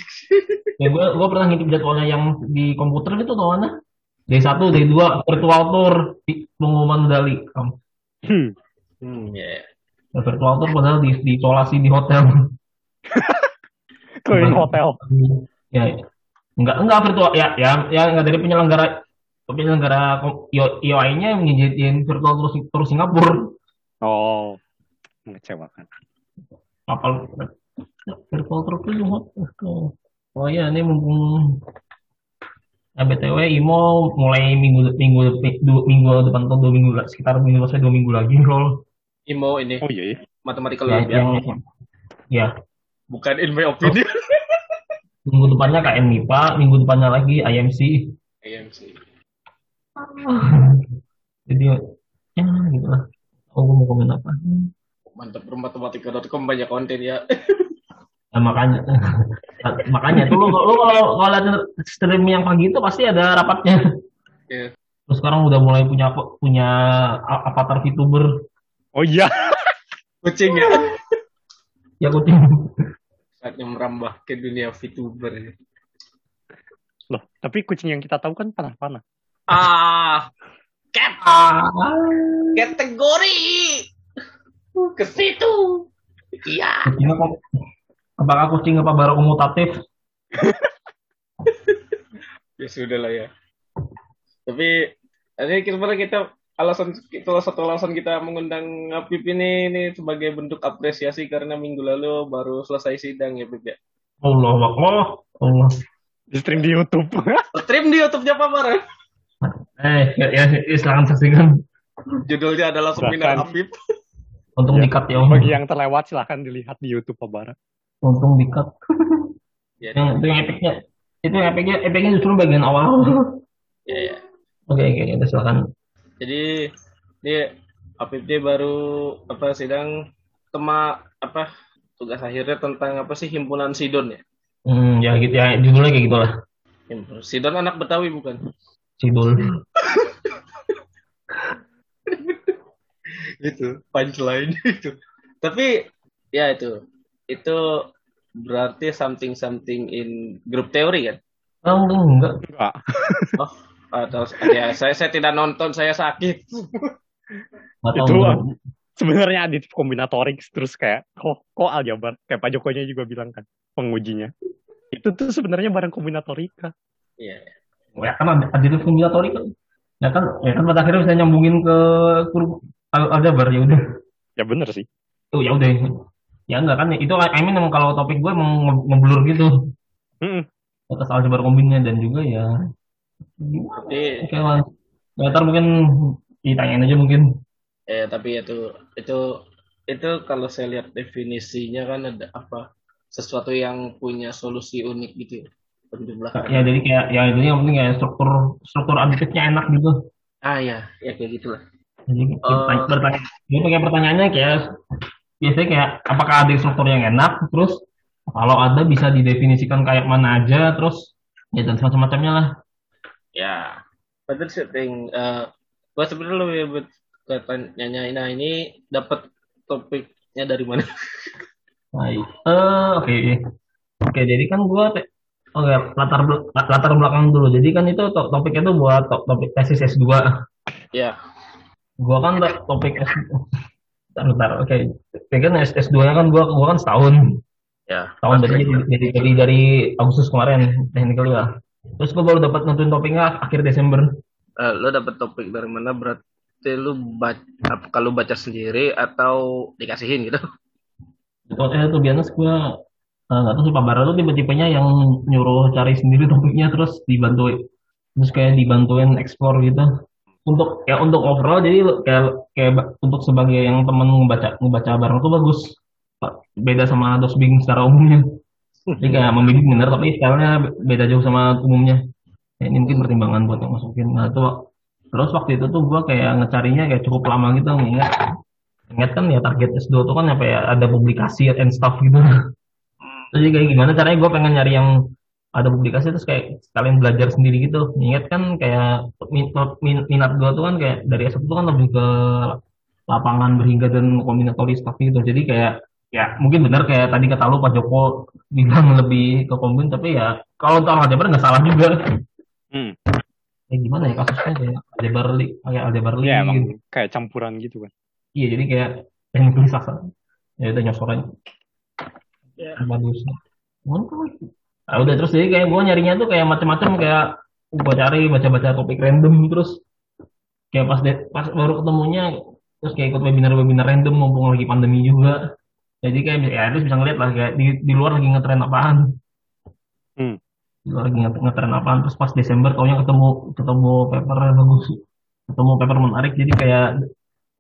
Ya gua gua pernah ngintip jadwalnya yang di komputer gitu tau mana? Day satu, day dua virtual tour Kam. Hmm. Hmm, ya. Ya, virtual tour padahal di, diisolasi di hotel. *laughs* Keliling hotel. Ya, ya. enggak enggak virtual ya ya ya enggak dari penyelenggara penyelenggara IOI-nya yang ngijinin virtual tour, Sing- tour Singapura. Oh, mengecewakan. Kapal virtual tour ke hotel. Oh iya, ini mumpung Nah, BTW Imo mulai minggu minggu dua, minggu depan atau dua minggu sekitar minggu saya dua minggu lagi roll Imo ini Oh iya, iya. mathematical ya, Olympiad. yang ya Bukan in my opinion. *laughs* minggu depannya KM MIPA minggu depannya lagi IMC AMC. *sighs* jadi ya gitu lah oh gue mau komen apa Mantap matematika.com banyak konten ya. *laughs* Nah, makanya *laughs* makanya tuh lu, lu kalau kalau stream yang pagi itu pasti ada rapatnya Iya. terus sekarang udah mulai punya punya avatar VTuber Oh iya. Kucing ya. ya kucing Saatnya merambah ke dunia VTuber. Loh, tapi kucing yang kita tahu kan panah-panah. Ah, cat ah, kategori ke situ. Iya. kucingnya kok apakah kucing apa baru komutatif *laughs* Ya sudah lah ya. Tapi ini kira kita alasan itu satu alasan kita mengundang Apip ini ini sebagai bentuk apresiasi karena minggu lalu baru selesai sidang ya Pip ya. Allah Allah Allah. Di stream di YouTube. *laughs* Stream di YouTube-nya Pak Bar. Eh, ya, ya, ya silakan saksikan. Judulnya adalah seminar. Apip. Untung Ya, dikat ya. Bagi yang terlewat silahkan dilihat di YouTube Pak Bara. Untung dikat. *laughs* Ya, Yang itu yang epicnya, itu yang epicnya, epicnya justru bagian awal. *laughs* ya, ya. Oke, oke, udah silakan. Jadi dia Apip dia baru apa sidang tema apa tugas akhirnya tentang apa sih himpunan Sidon ya. Hmm, ya gitu ya, judulnya kayak gitulah. Sidon anak Betawi bukan? Sidul. *laughs* itu punchline itu tapi ya itu itu berarti something something in group theory kan Oh, enggak. Enggak. oh atau ya saya saya tidak nonton saya sakit tahu. Itu, enggak. Sebenarnya aditif kombinatorik terus kayak kok kok aljabar kayak Pak Jokowi juga bilang kan pengujinya. Itu tuh sebenarnya barang kombinatorika. iya Ya kan ada aditif kombinatori kan. Ya kan, ya kan pada akhirnya bisa nyambungin ke aljabar ya udah. Ya bener sih. Tuh ya udah. Ya enggak kan itu I mean emang kalau topik gue emang nge- ngeblur gitu. Mm-mm. Atas aljabar kombinnya dan juga ya tapi oke lah. Ya, ntar mungkin ditanyain aja mungkin. eh tapi itu itu itu kalau saya lihat definisinya kan ada apa sesuatu yang punya solusi unik gitu ya Ya jadi kayak ya itu yang penting kayak struktur struktur aditifnya enak gitu. ah ya ya kayak gitulah Jadi Oh. bertanya, bertanya, jadi kayak pertanyaannya kayak biasanya kayak apakah ada struktur yang enak, terus kalau ada bisa didefinisikan kayak mana aja, terus ya dan semacam-macamnya lah. Ya, but that's the thing. Uh, gua sebenarnya lebih buat katanya, nah ini dapat topiknya dari mana? Baik. Eh, oke. Oke, jadi kan gua oke, latar bel- latar belakang dulu. Jadi kan itu to- topiknya tuh buat to- topik tesis S2. Ya, Gua kan to- topik S Bentar. Oke. Jadi kan S- S2-nya kan gua gua kan setahun. ya. Tahun berarti jadi, jadi, jadi dari Agustus kemarin technically lah. Terus gua baru dapat nentuin topiknya akhir Desember. Eh, lo dapat topik dari mana? Berarti lu baca, kalau baca sendiri atau dikasihin gitu? Soalnya tuh biasa gue nggak tahu sih Pak Bara tuh tipe-tipenya yang nyuruh cari sendiri topiknya terus dibantu terus kayak dibantuin explore gitu untuk ya untuk overall jadi kayak kayak untuk sebagai yang temen ngebaca ngebaca bareng tuh bagus. Beda sama dosbing secara umumnya. Jadi kayak membimbing bener tapi stylenya be- beda jauh sama umumnya. Ya, ini mungkin pertimbangan buat yang masukin. Nah itu terus waktu itu tuh gue kayak ngecarinya kayak cukup lama gitu ingat kan ya target S2 tuh kan apa ya ada publikasi and stuff gitu. Jadi kayak gimana caranya gue pengen nyari yang ada publikasi terus kayak sekalian belajar sendiri gitu ingat kan kayak min- min- minat gue tuh kan kayak dari S1 tuh kan lebih ke lapangan berhingga dan kombinatori stuff gitu jadi kayak ya mungkin benar kayak tadi kata lu Pak Joko bilang lebih ke kombin tapi ya kalau untuk aljabar nggak salah juga Hmm. ya gimana ya kasusnya kayak aljabar li kayak aljabar li Ya gitu. emang kayak campuran gitu kan. Iya, jadi kayak teknik sastra. Ya udah nyosor aja. Ya. Bagus. Mantap. Nah, udah terus jadi kayak gue nyarinya tuh kayak macam-macam kayak gue cari baca-baca topik random terus kayak pas de- pas baru ketemunya terus kayak ikut webinar-webinar random mumpung lagi pandemi juga. Jadi kayak ya terus bisa ngeliat lah kayak di, di luar lagi ngetren apaan. Hmm. Di luar lagi nget- ngetren apaan terus pas Desember taunya ketemu ketemu paper bagus. Ketemu paper menarik jadi kayak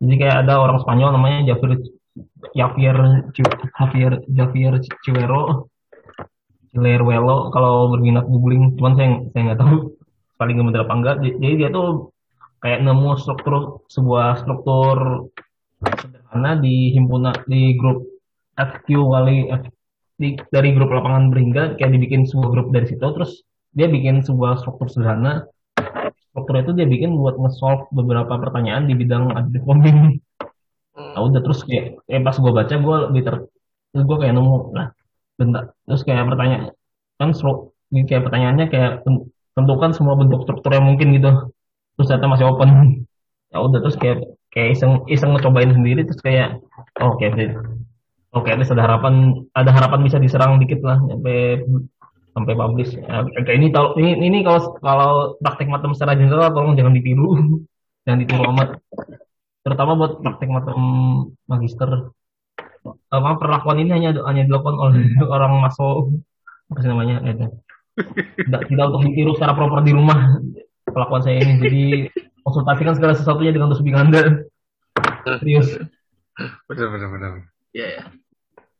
jadi kayak ada orang Spanyol namanya Javier Javier Javier Javier Ciwero Cileruelo kalau berminat googling cuman saya saya nggak tahu *laughs* paling bener apa enggak. Jadi dia tuh kayak nemu struktur sebuah struktur sederhana di himpunan di grup FQ kali di, dari grup lapangan beringga kayak dibikin sebuah grup dari situ terus dia bikin sebuah struktur sederhana. Struktur itu dia bikin buat nge-solve beberapa pertanyaan di bidang adit bombing nah udah terus kayak, kayak pas gue baca gue lebih ter terus gue kayak nemu lah bentar. Terus kayak pertanyaan kan ini kayak pertanyaannya kayak ten- tentukan semua bentuk struktur yang mungkin gitu. Terus ternyata masih open. *laughs* Ya udah terus kayak kayak iseng iseng ngecobain sendiri terus kayak oh, oke deh oke least ada harapan ada harapan bisa diserang dikit lah sampai sampai publish. Ya, kayak ini tau ini ini kalau kalau praktek matem secara general tolong jangan ditiru. *laughs* Yang ditiru amat. Terutama buat praktek matem magister apa perlakuan ini hanya hanya dilakukan oleh *laughs* orang masuk apa sih namanya itu tidak tidak untuk ditiru secara proper di rumah pelakuan saya ini. Jadi *laughs* konsultasikan segala sesuatunya dengan tusbing anda serius. Benar benar benar. Ya ya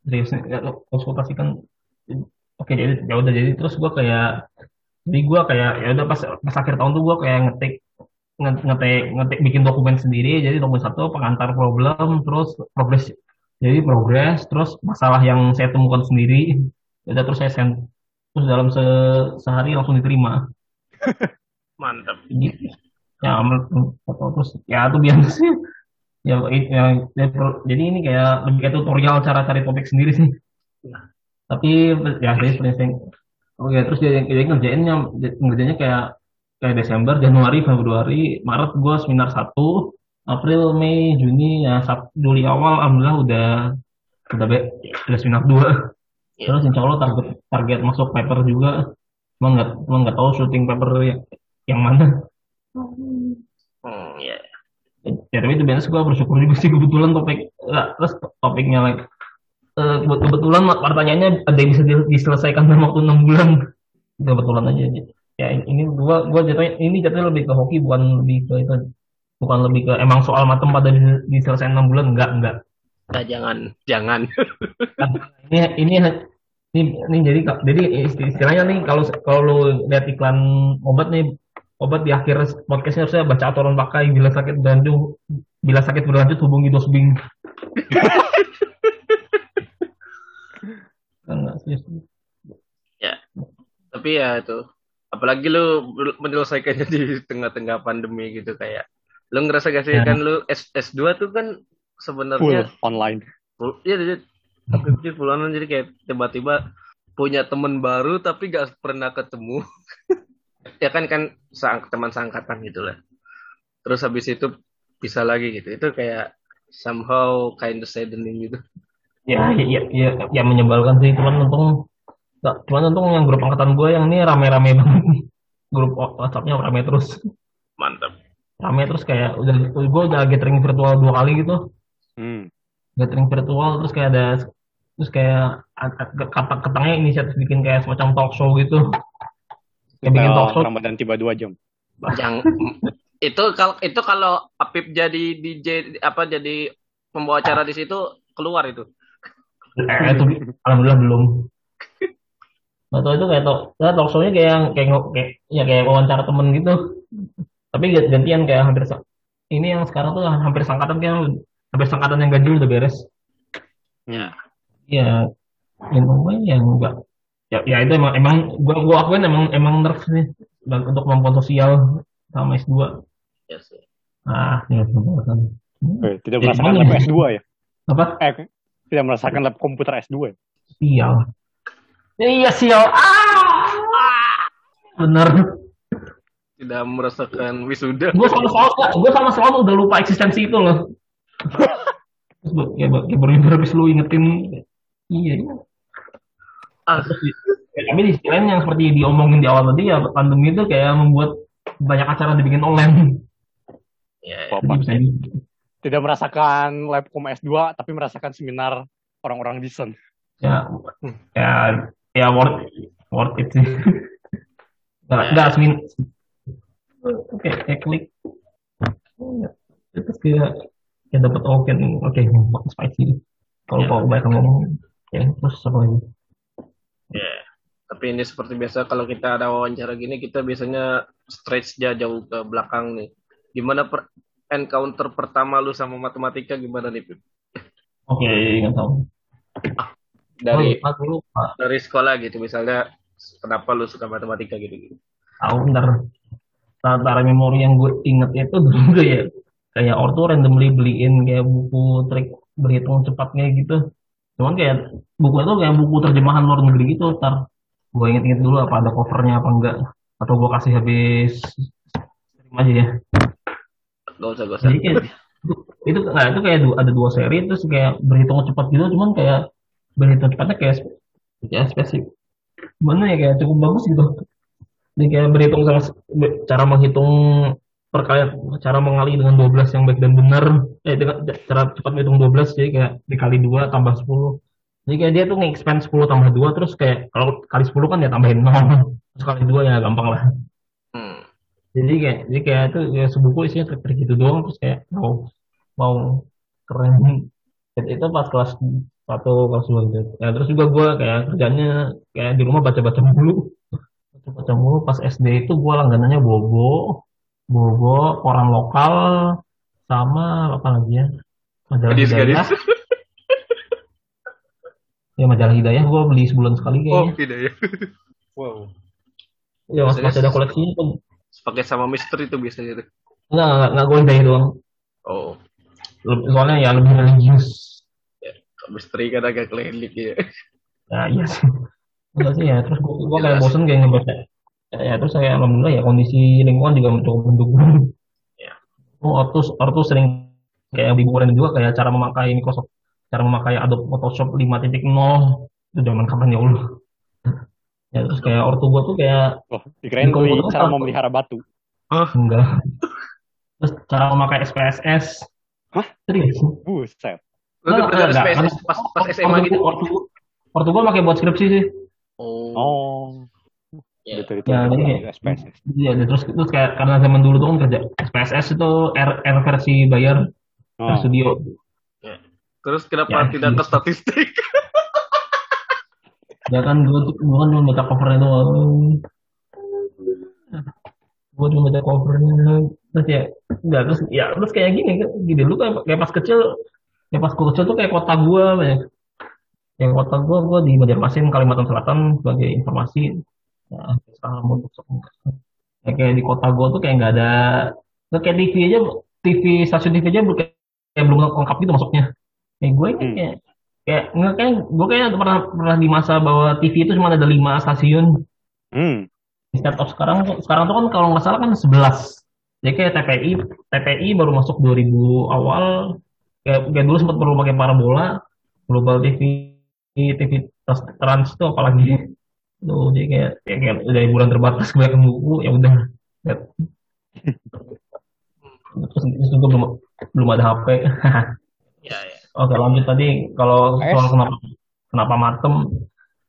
serius ya, konsultasikan. Oke jadi ya udah jadi terus gue kayak jadi gue kayak ya udah pas pas akhir tahun tuh gue kayak ngetik nge- ngetik ngetik bikin dokumen sendiri. Jadi dokumen satu pengantar problem terus progres jadi progres terus masalah yang saya temukan sendiri ya udah terus saya send. Terus dalam se sehari langsung diterima. *laughs* Mantap gitu ya terus ya itu biasa. Sih *laughs* ya, ya, ya, per- jadi ini kayak lebih kayak tutorial cara cari topik sendiri sih. Tapi ya saya seperti saya oh ya terus dia, dia ngerjainnya ngerjainnya kayak kayak Desember Januari Februari Maret gue seminar satu April Mei Juni ya Sab- Juli awal alhamdulillah udah udah be, udah seminar dua. Iya. terus insya Allah target target masuk paper juga. Cuma nggak cuma nggak tahu syuting paper yang, yang mana. Hmm, ya ya tapi itu biasa gue bersyukur juga sih kebetulan topik ya, terus topiknya like, eh, kebe- kebetulan pertanyaannya ada yang bisa di- diselesaikan dalam waktu enam bulan. Kebetulan aja ya ini gua gua jatuhnya ini jatuhnya lebih ke hoki bukan lebih ke itu bukan lebih ke emang soal matem pada di- diselesaikan enam bulan? Enggak enggak. Nah, jangan jangan. Ini ini ini, ini jadi jadi isti- istilahnya nih kalau kalau lu lihat iklan obat nih obat di akhir podcastnya harusnya baca aturan pakai bila sakit berlanjut bila sakit berlanjut hubungi dosbing *laughs* nggak serius. ya tapi ya itu apalagi lu menyelesaikannya di tengah-tengah pandemi gitu kayak lu ngerasa gak sih Ya. kan lu S S2 tuh kan full sebenarnya online. Full, ya jadi tapi jadi full online, jadi kayak tiba-tiba punya temen baru tapi gak pernah ketemu. *laughs* Ya kan kan sang, teman seangkatan gitu lah. Terus habis itu bisa lagi gitu. Itu kayak somehow kind of saddening gitu. Ya ya ya ya, ya menyebalkan sih. Cuman untung nggak cuman untung yang grup angkatan gue yang ini rame-rame *laughs* banget grup WhatsAppnya rame terus. Mantap rame terus kayak udah gue udah gathering virtual dua kali gitu. Hmm. gathering virtual terus kayak ada terus kayak kata ketangnya inisiatif bikin kayak semacam talk show gitu. Kayak bikin talk show. Ramadan tiba dua jam. Yang itu kalau itu kalau Apip jadi DJ apa jadi pembawa acara di situ keluar itu. Eh itu alhamdulillah belum. Atau itu kayak talk, ya, talk show-nya kayak yang kayak, kayak ya kayak wawancara temen gitu. Tapi gant- gantian kayak hampir ini yang sekarang tuh hampir sangkatan kayak hampir sangkatan yang ganjil udah beres. ya Ya, yang ngomongin yang enggak. Ya, ya itu emang emang gua gua akuin emang emang nerf sih dan untuk kemampuan sosial sama S2. ya sih Ah, ya kan. Eh, tidak Ya, merasakan lab ya. S2 ya Apa? eh tidak merasakan lab komputer S2 ya Sial. Iya sial. Ah! Bener. Tidak merasakan wisuda. Gue sama selalu gue sama selalu udah lupa eksistensi itu loh. Kayak, kayak baru baru habis lu ingetin? Iya iya. Ah. Ya, tapi di sisi lain yang seperti diomongin di awal tadi ya pandemi itu kayak membuat banyak acara dibikin online. Ya, ya. Tidak merasakan lab kom S2 tapi merasakan seminar orang-orang desain ya ya ya worth worth it sih. Nggak nggak semin klik terus kayak kayak dapat oke nih oke makan spicy kalau kalau banyak ngomong ya terus apa lagi Ya. Tapi ini seperti biasa kalau kita ada wawancara gini kita biasanya stretch aja jauh ke belakang nih. Gimana per encounter pertama lu sama matematika gimana nih, Pip? oke nggak tahu Dari oh, lupa dari sekolah gitu misalnya kenapa lu suka matematika gitu gitu. tahu ntar antara memori yang gue inget itu dulu *laughs* ya kayak ortu randomly beliin kayak buku trik berhitung cepatnya gitu. Cuman kayak buku itu kayak buku terjemahan luar negeri gitu ntar gue inget-inget dulu apa ada covernya apa enggak. Atau gue kasih habis aja ya. Gak usah, gak usah. jadi kayak *laughs* itu nah, itu kayak ada dua seri terus kayak berhitung cepat gitu cuman kayak berhitung cepatnya kayak kayak spesifik. Mana ya kayak cukup bagus gitu berhitung sama cara menghitung perkalian cara mengali dengan 12 yang baik dan benar. Eh dengan cara cepat menghitung 12 jadi kayak dikali 2 tambah 10 jadi kayak dia tuh nge-expand 10 tambah 2 terus kayak kalau kali 10 kan ya tambahin *laughs* 0 terus kali 2 ya gampang lah. Hmm. jadi kayak jadi kayak itu ya sebuku isinya trik-trik gitu doang terus kayak mau mau keren. Itu, itu pas kelas satu kelas dua gitu. Ya terus juga gue kayak kerjanya kayak di rumah baca-baca mulu baca-baca mulu pas SD itu gue langganannya bobo bobo koran lokal sama apa lagi ya majalah Gadis, hidayah gadis. *laughs* ya majalah hidayah gue beli sebulan sekali Oh, kayaknya tidak ya. Wow. ya mas- masih ada koleksinya kan Pakai sama misteri itu biasanya tuh. enggak enggak, enggak gue hidayah doang Oh, soalnya ya lebih religius misteri kan agak klinik ya. Ya iya sih. Enggak sih ya. Terus gue, gue kayak bosen kayak ngebaca. Ya, ya, terus saya alhamdulillah ya kondisi lingkungan juga cukup mendukung. Ya. Oh, Ortus, Ortus sering kayak di bukuan juga kayak cara memakai Microsoft, cara memakai Adobe Photoshop 5.0 itu zaman kapan ya Allah. Ya terus kayak ortu gue tuh kayak Wah, dikirain Di komputer beli cara memelihara batu. enggak. Terus cara memakai SPSS. Hah? Serius? Buset. Lu udah Enggak, belajar enggak, SPSS pas, pas SMA gitu? Ortu, ortu gue pakai buat skripsi sih. Oh. Oh. Ya. Betul itu. Ya, betul, jadi- SPSS. Iya, terus terus kayak karena zaman dulu tuh kan kerja SPSS itu R, R versi bayar Oh. R studio. Terus kenapa Ya, tidak iya. ke statistik? *laughs* Ya kan gue tuh gue kan cuma baca covernya doang. Gue cuma baca covernya. Terus ya, enggak terus ya terus kayak gini kan, gini lu kayak, kayak pas kecil, kayak pas gue kecil tuh kayak kota gue banyak. Yang kota gue gue di Banjarmasin Kalimantan Selatan sebagai informasi. Ya, sekarang untuk ya, kayak di kota gue tuh kayak nggak ada, nggak kayak TV aja, TV stasiun TV aja kayak, kayak belum lengkap gitu masuknya. Kayak gue Hmm. kayak kayak nggak kayak gue kayak pernah pernah di masa bahwa TV itu cuma ada lima stasiun Hmm. Instead of sekarang sekarang tuh kan kalau nggak salah kan 11 jadi kayak TPI TPI baru masuk 2000 awal kayak, kayak dulu sempat perlu pakai parabola global TV TV trans, trans itu apalagi. Tuh jadi kayak, kayak, kayak udah hiburan terbatas kebanyakan buku ya udah. Terus, terus juga belum belum ada HP *laughs* Ya, ya. Oke lanjut tadi kalau soal kenapa kenapa matem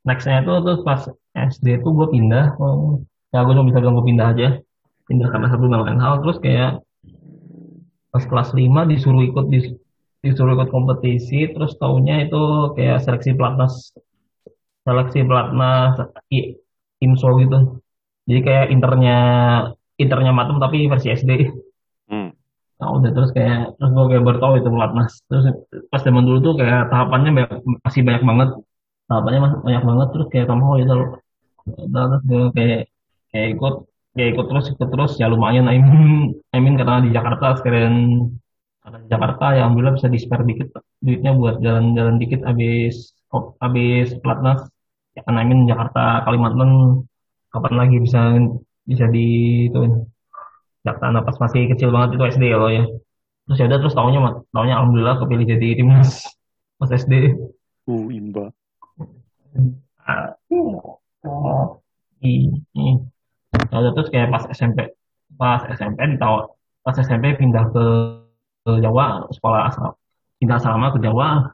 nextnya itu terus pas SD tuh gue pindah. Oh, ya gue cuma bisa bilang gue pindah aja. Pindah karena satu dan lain hal. Terus kayak pas kelas 5 disuruh ikut dis- disuruh ikut kompetisi terus taunya itu kayak seleksi pelatnas seleksi pelatnas i- inso gitu. Jadi kayak internya internya matem tapi versi SD Hmm. Nah udah terus kayak terus gue kayak baru tahu itu pelatnas. Terus pas zaman dulu tuh kayak tahapannya banyak, masih banyak banget. Tahapannya masih banyak banget terus kayak kamu itu terus gue kayak kayak ikut kayak ikut terus ikut terus. Ya lumayan Aimin Aimin karena di Jakarta sekalian di Jakarta ya alhamdulillah bisa di spare dikit duitnya buat jalan-jalan dikit habis habis pelatnas ya kan Aimin Jakarta Kalimantan kapan lagi bisa bisa di itu Jakarta. Pas masih kecil banget itu SD ya lo ya. Terus ya udah terus tahunnya tahunnya alhamdulillah kepilih jadi timnas pas SD Uh, imba. Ah, oh, ini ya udah terus kayak pas SMP pas SMP ditawar pas SMP pindah ke, ke Jawa sekolah asal pindah asrama ke Jawa.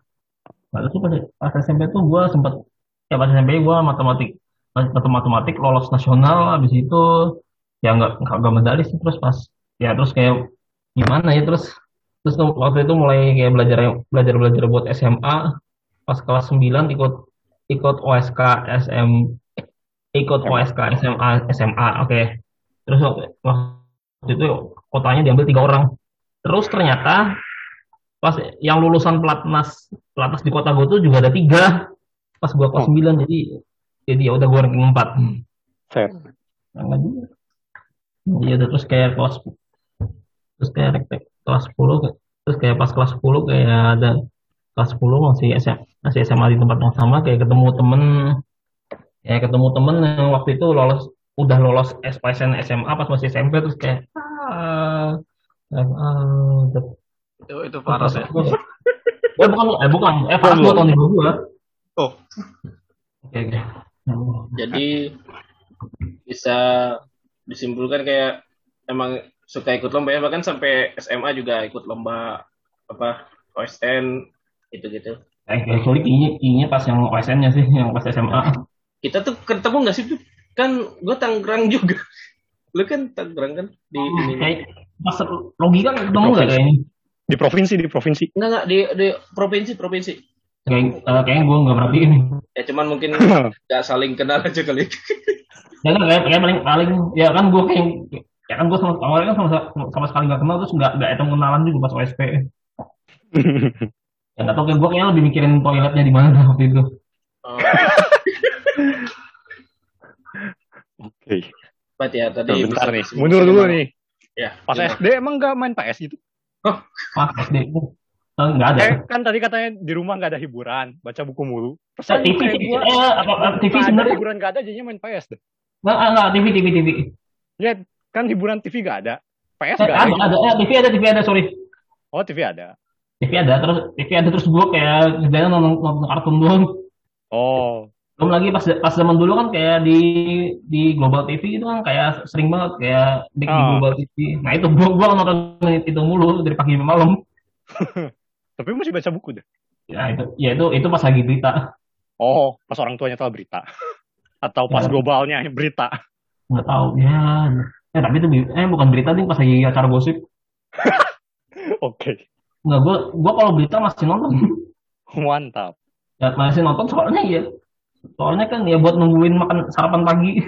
Lalu tuh pas, pas SMP tuh gue sempat ya pas SMP gue matematik matematik matematik lolos nasional habis itu ya nggak nggak medali sih terus pas ya terus kayak gimana ya terus terus waktu itu mulai kayak belajar belajar belajar buat SMA pas kelas 9 ikut ikut OSK SM ikut OSK SMA SMA oke. Terus waktu, waktu itu kotanya diambil tiga orang terus ternyata pas yang lulusan pelatnas pelatnas di kota gue tuh juga ada tiga pas gua kelas Oh. 9 jadi jadi ya udah gua ranking 4 Fair. Nah. Iya udah terus kayak kelas terus kayak kelas 10 ke- terus kayak pas kelas 10 kayak ada kelas 10 masih SMA, masih SMA di tempat yang sama kayak ketemu temen kayak ketemu temen yang waktu itu lolos udah lolos SPSN SMA pas masih SMP terus kayak ah, udah- Itu, itu parah ya. Eh bukan, eh bukan, eh Faras dua tahun di bawah gua. Oh, Oke oke. jadi bisa disimpulkan kayak emang suka ikut lomba ya bahkan sampai SMA juga ikut lomba apa OSN gitu-gitu. Eh, sorry, kayaknya, kayaknya pas yang OSN-nya sih, yang pas SMA. Kita tuh ketemu nggak sih? Kan gue Tangerang juga. Lu kan Tangerang kan di Oh, ini. Pas logika ketemu nggak kayaknya? Di provinsi, di provinsi. Enggak enggak di di provinsi provinsi. Kayak, eh, kayaknya gue nggak perhatiin. Ya cuman mungkin *laughs* nggak saling kenal aja kali. *laughs* Ya kan kayak, kayak paling paling ya kan gue kayak ya kan gue sama awalnya kan sama, sama sekali nggak kenal terus nggak nggak ada kenalan juga pas OSP. *laughs* Ya nggak tau kayak gue kayaknya lebih mikirin toiletnya di mana waktu itu. Oh, Oke. Berarti ya tadi bentar nih. Mundur dulu nih. Ya. Pas gimana? SD emang nggak main PS gitu? Pas SD itu eh, nggak ada. Eh, kan tadi katanya di rumah nggak ada hiburan, baca buku mulu. Terus Eh, TV gua, eh, apa, apa, TV ada sebenarnya hiburan nggak ada, jadinya main PS deh. nggak nggak TV TV TV. Ya, kan hiburan TV nggak ada. PS Eh, nggak ada ada. ada eh, TV ada TV ada sorry. Oh, TV ada. TV ada terus TV ada terus gue kayak kerjanya nonton, nonton kartun doang. Oh, Belum lagi pas pas zaman dulu kan kayak di di Global TV itu kan kayak sering banget kayak di, Oh. Global TV. Nah itu gua gua nonton itu mulu dari pagi sampai malam. *laughs* tapi masih baca buku deh. Ya itu ya itu itu pas lagi berita. Oh, pas orang tuanya tahu berita. *laughs* Atau pas Ya. globalnya berita. Nggak tahu ya. Ya tapi itu eh bukan berita nih pas lagi acara gosip. *laughs* Oke. Nggak gua gua kalau berita masih nonton. Mantap. Ya, masih nonton soalnya ya. Soalnya kan ya buat nungguin makan sarapan pagi.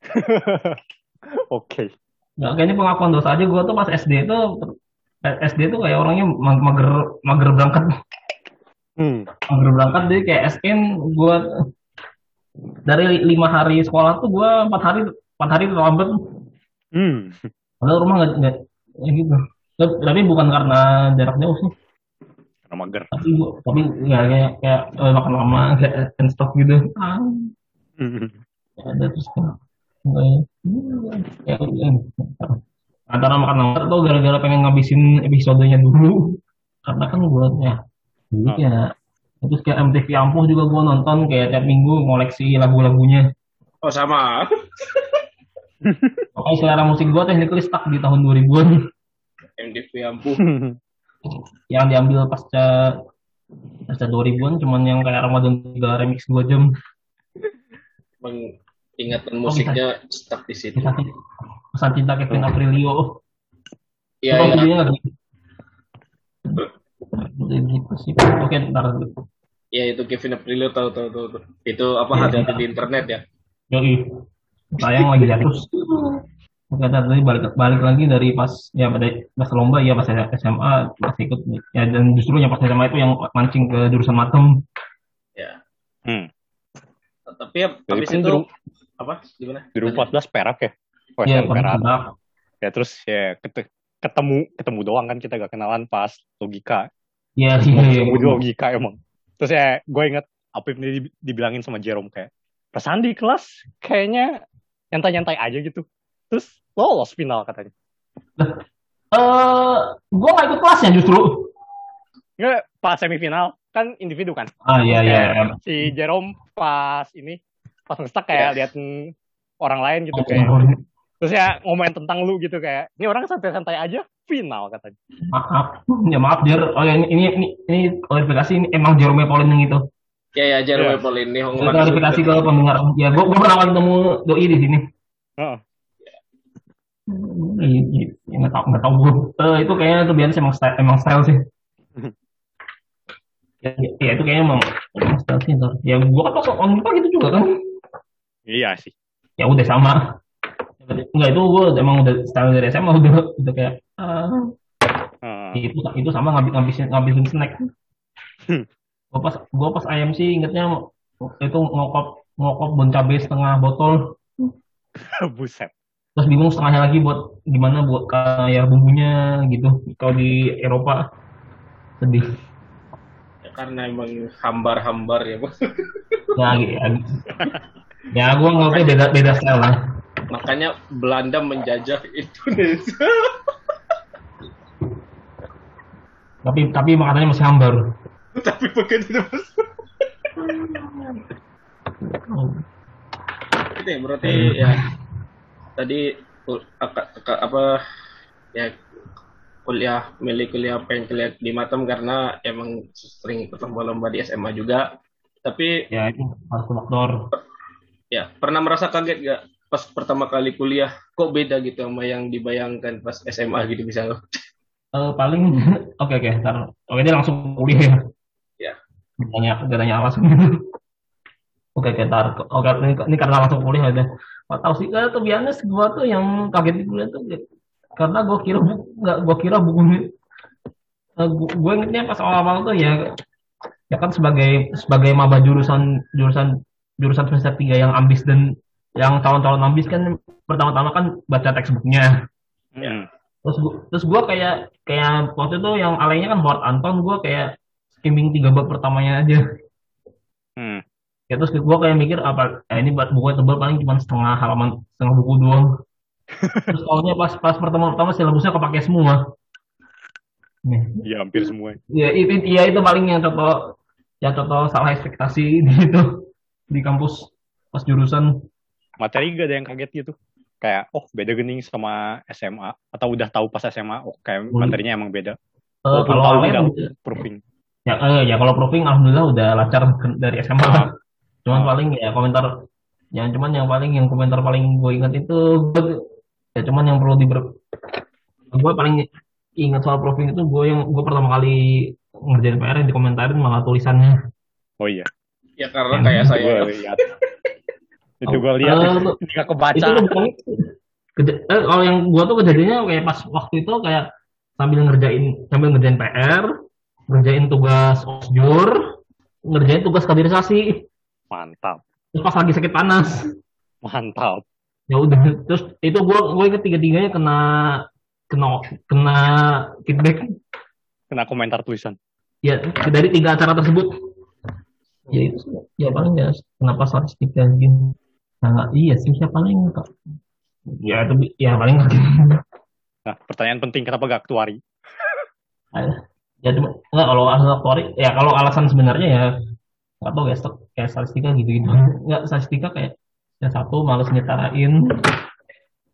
*laughs* Oke. Nggak kayaknya pengakuan dosa aja gua tuh pas SD itu SD tuh kayak orangnya ma- mager mager berangkat Hmm. mager berangkat deh kayak SN gua dari lima hari sekolah tuh gua empat hari empat hari terlambat Hmm. padahal rumah nggak nggak ya gitu tapi, tapi bukan karena jarak jauh sih Karena mager. tapi gua tapi nggak kayak kayak eh, makan lama kayak and stuff gitu ah ya ada terus kan ya, ya, antara makan lama atau gara-gara pengen ngabisin episodenya dulu karena kan gua ya dulu Oh. ya terus kayak MTV Ampuh juga gua nonton kayak tiap minggu ngoleksi lagu-lagunya Oh sama. Pokoknya selera musik gua technically stuck di tahun 2000-an MDV ampuh. *laughs* yang diambil pasca pasca 2000-an cuman yang kayak Ramadan 3 remix 2 jam Emang ingatan musiknya stuck di situ. Pesan cinta Kevin Aprilio Iya iya. gitu? Gitu sih. Oke, ntar. Iya itu Kevin Aprilio tahu tahu tahu. Itu apa hati-hati di internet ya. Yoi. Sayang lagi jatuh. Oke, ntar tadi balik, balik lagi dari pas ya pada pas lomba ya pas SMA pas ikut ya dan justru yang pas SMA itu yang mancing ke jurusan matem. Ya. Hmm. Tapi ya, habis itu dulu- apa? Gimana? 2014 perak ya? Oh, Iya, SM perak. Ya terus ya ket- ketemu ketemu doang kan kita gak kenalan pas logika. Iya, iya, iya. Ketemu di logika emang. Terus ya gue inget Apip ini di- dibilangin sama Jerome kayak perasaan di kelas kayaknya nyantai-nyantai aja gitu. Terus lolos final katanya. Eh, gua nggak ikut kelasnya justru. Nggak, pas semifinal kan individu kan. Ah, iya, iya. Kayak Si Jerome pas ini pas ngestak kayak liatin orang lain gitu Oh, kayak. Terus ya ngomongin tentang lu gitu kayak ini orang santai-santai aja final katanya. Maaf, ya maaf Jer. Oh ya ini ini ini, ini klarifikasi ini emang Jerome Pauline yang itu. Ya ya Jerome Iya. Pauline nih klarifikasi ke pendengar. Ya gua, gua pernah ketemu doi di sini. Heeh. Iya, iya, nggak tahu nggak tahu gue. Eh, itu kayaknya tuh biasa emang style, emang style sih. *laughs* Ya, ya, ya, itu kayaknya emang, emang style sih. ntar. Ya gua kan pas on gitu juga kan. Iya sih. Ya udah sama. Enggak itu gua emang udah style dari SMA udah udah kayak ah, Heeh. itu itu sama ngabis ngabisin ngabisin snack. Hmm. Gua pas gua pas ayam sih ingetnya itu ngokop ngokop bon cabai setengah botol *laughs* Buset. Terus bingung setengahnya lagi buat gimana buat kayak bumbunya gitu. Kalau di Eropa sedih. Ya, karena emang hambar-hambar ya bos. ya ya, ya gue ngerti beda beda style lah. Makanya Belanda menjajah Indonesia. tapi tapi makanannya masih hambar. Tapi begitu bos. Itu ya berarti ya tadi apa ya kuliah milih kuliah pengen kuliah di Matam karena emang sering ikut lomba-lomba di SMA juga. Tapi ya itu harus faktor ya pernah merasa kaget gak pas pertama kali kuliah? Kok beda gitu sama yang dibayangkan pas SMA gitu misalnya? Uh, paling *laughs* oke oke ntar. Oke dia langsung kuliah ya. Ya. Tanya gak tanya alasan oke oke ntar. Oke ini, ini karena langsung kuliah aja Gak tahu sih tuh biasa gue tuh yang kaget di kuliah tuh karena gue kira nggak gue kira buku uh, eh, gue ingetnya pas awal-awal tuh ya ya kan sebagai sebagai maba jurusan jurusan jurusan semester tiga yang ambis dan yang tahun-tahun ambis kan pertama-tama kan baca textbooknya hmm. terus gua, terus gue kayak kayak waktu itu yang alainya kan Howard Anton gue kayak skimming tiga bab pertamanya aja hmm. Ya terus gue kayak mikir apa eh, ini buku tebal paling cuma setengah halaman setengah buku doang *laughs* Terus soalnya pas pas pertemuan pertama silabusnya kepake semua. Iya hampir semua. Iya itu iya itu paling yang contoh yang contoh salah ekspektasi *laughs* gitu di kampus pas jurusan. Materi gak ada yang kaget gitu. Kayak oh beda gening sama SMA atau udah tahu pas SMA oh, kayak hmm. materinya emang beda. Uh, kalau tahu tidak proofing. Ya, uh, ya kalau proofing alhamdulillah udah lancar dari SMA. Ah. Cuman ah. paling ya komentar yang cuman yang paling yang komentar paling gue ingat itu ya cuman yang perlu diber gue paling ingat soal proofing itu gue yang gue pertama kali ngerjain PR yang dikomentarin malah tulisannya. Oh iya. Ya karena kayak saya. Gue lihat. Itu gue lihat. Uh, nggak kebaca. itu bukan eh, kalau yang gue tuh kejadiannya kayak pas waktu itu kayak sambil ngerjain sambil ngerjain PR ngerjain tugas osjur ngerjain tugas kaderisasi mantap. Terus pas lagi sakit panas. Mantap. Ya udah terus itu gue gue inget tiga tiganya kena kena kena feedback. Kena komentar tulisan. Ya dari tiga acara tersebut. Ya itu ya paling ya kenapa statistika gini nah iya sih siapa paling ya itu ya paling *laughs* nah pertanyaan penting kenapa gak aktuari ya cuma kalau alasan aktuari ya kalau alasan sebenarnya ya nggak tahu ya kayak statistika gitu gitu *laughs* nggak statistika kayak yang satu males nyetarain.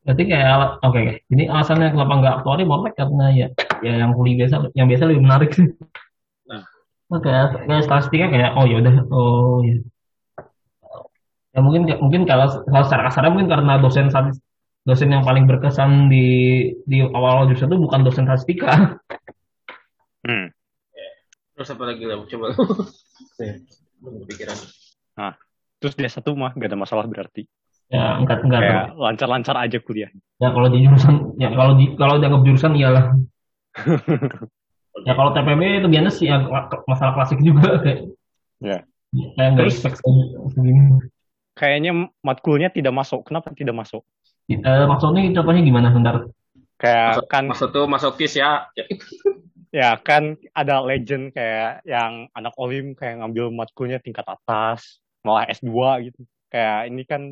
Berarti kayak oke okay, ini alasannya kenapa nggak aktuari boleh karena ya ya yang kuliah biasa yang biasa lebih menarik sih. Nah. nah kayak kayak statistiknya kayak oh ya udah oh ya ya mungkin mungkin kalau kalau secara kasarnya mungkin karena dosen dosen yang paling berkesan di di awal jurusan itu bukan dosen statistika hmm. terus apa lagi lah coba pikiran nah terus dia satu mah gak ada masalah berarti. Ya enggak enggak kayak lancar-lancar aja kuliah. Ya kalau di jurusan ya kalau di kalau dianggap jurusan iyalah. *laughs* Ya kalau TPB itu biasa sih ya, masalah klasik juga kayak ya. kayak nggak expect kayaknya matkulnya tidak masuk. Kenapa tidak masuk? Uh, maksudnya contohnya gimana? Bentar. Kayak Masuk, kan maksud tuh masukis ya *laughs* ya kan ada legend kayak yang anak olim kayak ngambil matkulnya tingkat atas malah S2 gitu. Kayak ini kan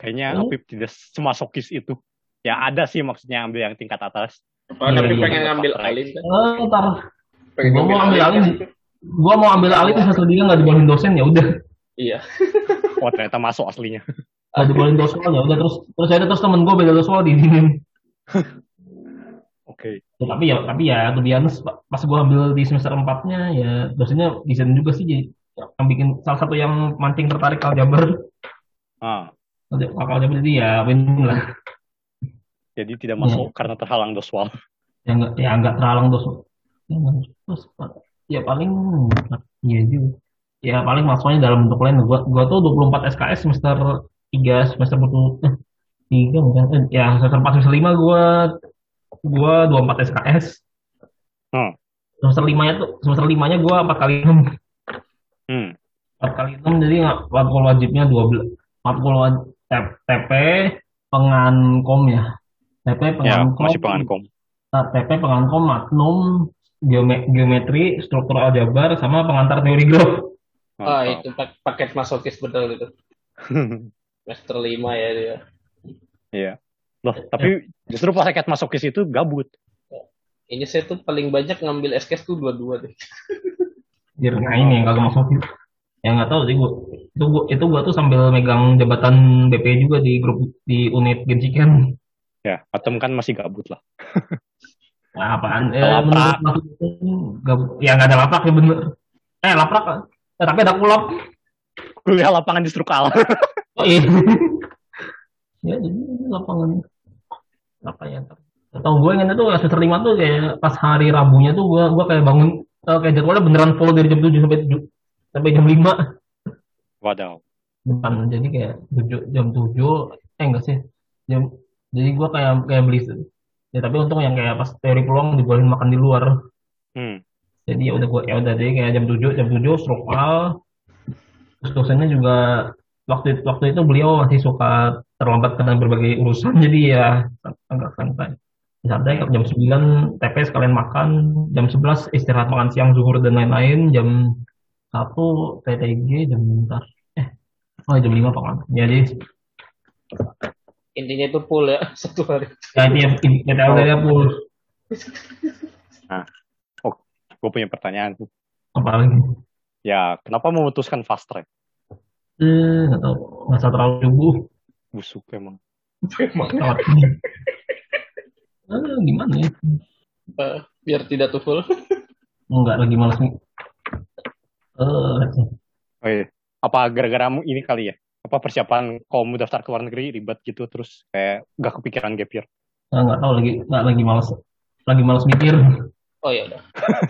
kayaknya oh. Apip tidak semasokis itu. Ya ada sih maksudnya ambil yang tingkat atas. Oh, tapi iya, pengen ngambil alih kan? Oh, ntar. Gua mau ambil alih. Gua mau ambil alih tuh satu tiga nggak dibolehin dosen ya udah. Iya. oh ternyata masuk aslinya. Gak dibolehin dosen ya udah terus terus ada terus temen gue beda dosen di sini. *laughs* Oke. Ya, tapi ya tapi ya tuh biasa pas gue ambil di semester empatnya ya dosennya desain juga sih jadi yang bikin salah satu yang mancing tertarik aljabar ah. aljabar jadi ya win lah. Jadi tidak masuk ya. karena terhalang doswal. Ya enggak ya enggak terhalang doswal. Ya, ya paling ya juga. Ya paling masuknya dalam bentuk lain. Gua gua tuh 24 SKS semester 3 semester butuh eh, tiga mungkin eh, ya semester 4 semester 5 gua gua 24 SKS hmm. semester 5 nya tuh semester 5 nya gua 4 kali 6 Hmm. 4 kali 6 jadi matkul wajibnya 12. Matkul wajib TP pengankom ya. TP pengankom. Ya, masih pengankom. Nah, TP pengankom matnum geometri, struktur aljabar sama pengantar teori graf. Ah, oh, itu paket masokis betul itu. *laughs* Semester 5 ya dia. Iya. Loh, tapi justru paket masokis itu gabut. Ini saya tuh paling banyak ngambil SKS tuh dua-dua deh. Anjir, nah ini yang kagak masuk ya nggak tahu sih gua itu gua itu gua tuh sambil megang jabatan BP juga di grup di unit Gensiken ya Atom kan masih gabut lah *laughs* Nah, apaan? Ya, menurut gak, ya nggak ada lapak ya bener. Eh laprak, eh, tapi ada kulap. Kuliah lapangan di Strukal. *laughs* oh iya. *laughs* ya jadi lapangan apa ya? Atau gue ingat tuh semester lima tuh kayak pas hari Rabunya tuh gue gue kayak bangun uh, kayak jadwalnya beneran full dari jam tujuh sampai sampai jam lima. Waduh. Depan jadi kayak tujuh jam tujuh eh enggak sih jam jadi gue kayak kayak beli ya tapi untung yang kayak pas teori peluang dibolehin makan di luar hmm. jadi ya udah gue ya udah deh kayak jam tujuh jam tujuh struktural terus dosennya juga waktu waktu itu beliau masih suka terlambat karena berbagai urusan *laughs* jadi ya agak santai. Santai jam 9 TP sekalian makan jam 11 istirahat makan siang zuhur dan lain-lain jam satu TTG jam bentar. Eh oh jam 5 makan ya, jadi intinya itu full ya *laughs* satu hari. Ya intinya intinya oh. full. Nah oh gue punya pertanyaan. Tuh apa lagi? Ya kenapa memutuskan fast track eh nggak tahu nggak terlalu subuh busuk emang emang *laughs* ah, gimana ya uh, biar tidak tuh full enggak lagi malas nih uh, oh iya apa gara-gara ini kali ya apa persiapan kalau mau daftar ke luar negeri ribet gitu terus kayak gak kepikiran gap year? Nah, nggak tahu lagi nggak lagi malas lagi malas mikir. Oh iya udah.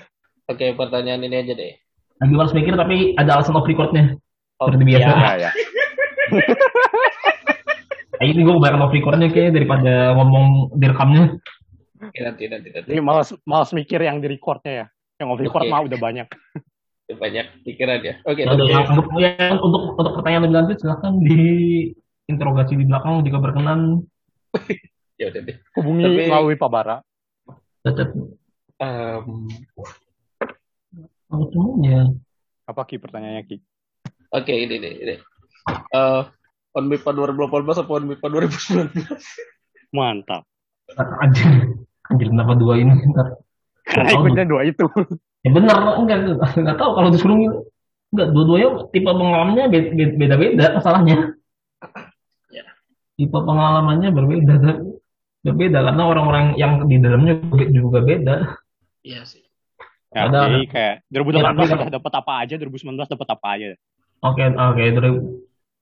*laughs* Oke pertanyaan ini aja deh. Lagi malas mikir tapi ada alasan off recordnya. Oh, Seperti biasa. Iya, iya. *laughs* nah, ini gue bayar off recordnya kayak daripada ngomong direkamnya. Oke, nanti, nanti, nanti. Ini malas, malas mikir yang di recordnya ya. Yang off record okay. mah udah banyak banyak pikiran ya. Oke. Okay, ya, okay. Anggap ya, untuk untuk pertanyaan lebih lanjut silahkan di interogasi di belakang jika berkenan. *laughs* ya udah deh. Hubungi Tapi, melalui Pak Bara. Um, oh, ya. Apa Ki pertanyaannya Ki? Oke, okay, ini nih, ini. Uh, on MIPA 2018 atau on MIPA 2019? Mantap. Anjir, anjir kenapa dua ini? Karena ikutnya dua itu. Ya benar, enggak, enggak tahu kalau disuruh enggak dua-duanya tipe pengalamannya beda-beda masalahnya. Ya. Tipe pengalamannya berbeda, berbeda karena orang-orang yang di dalamnya juga beda. Iya sih. Ya, ada jadi kayak 2018 ya, dapat apa aja, 2019 dapat apa aja. Oke, oke,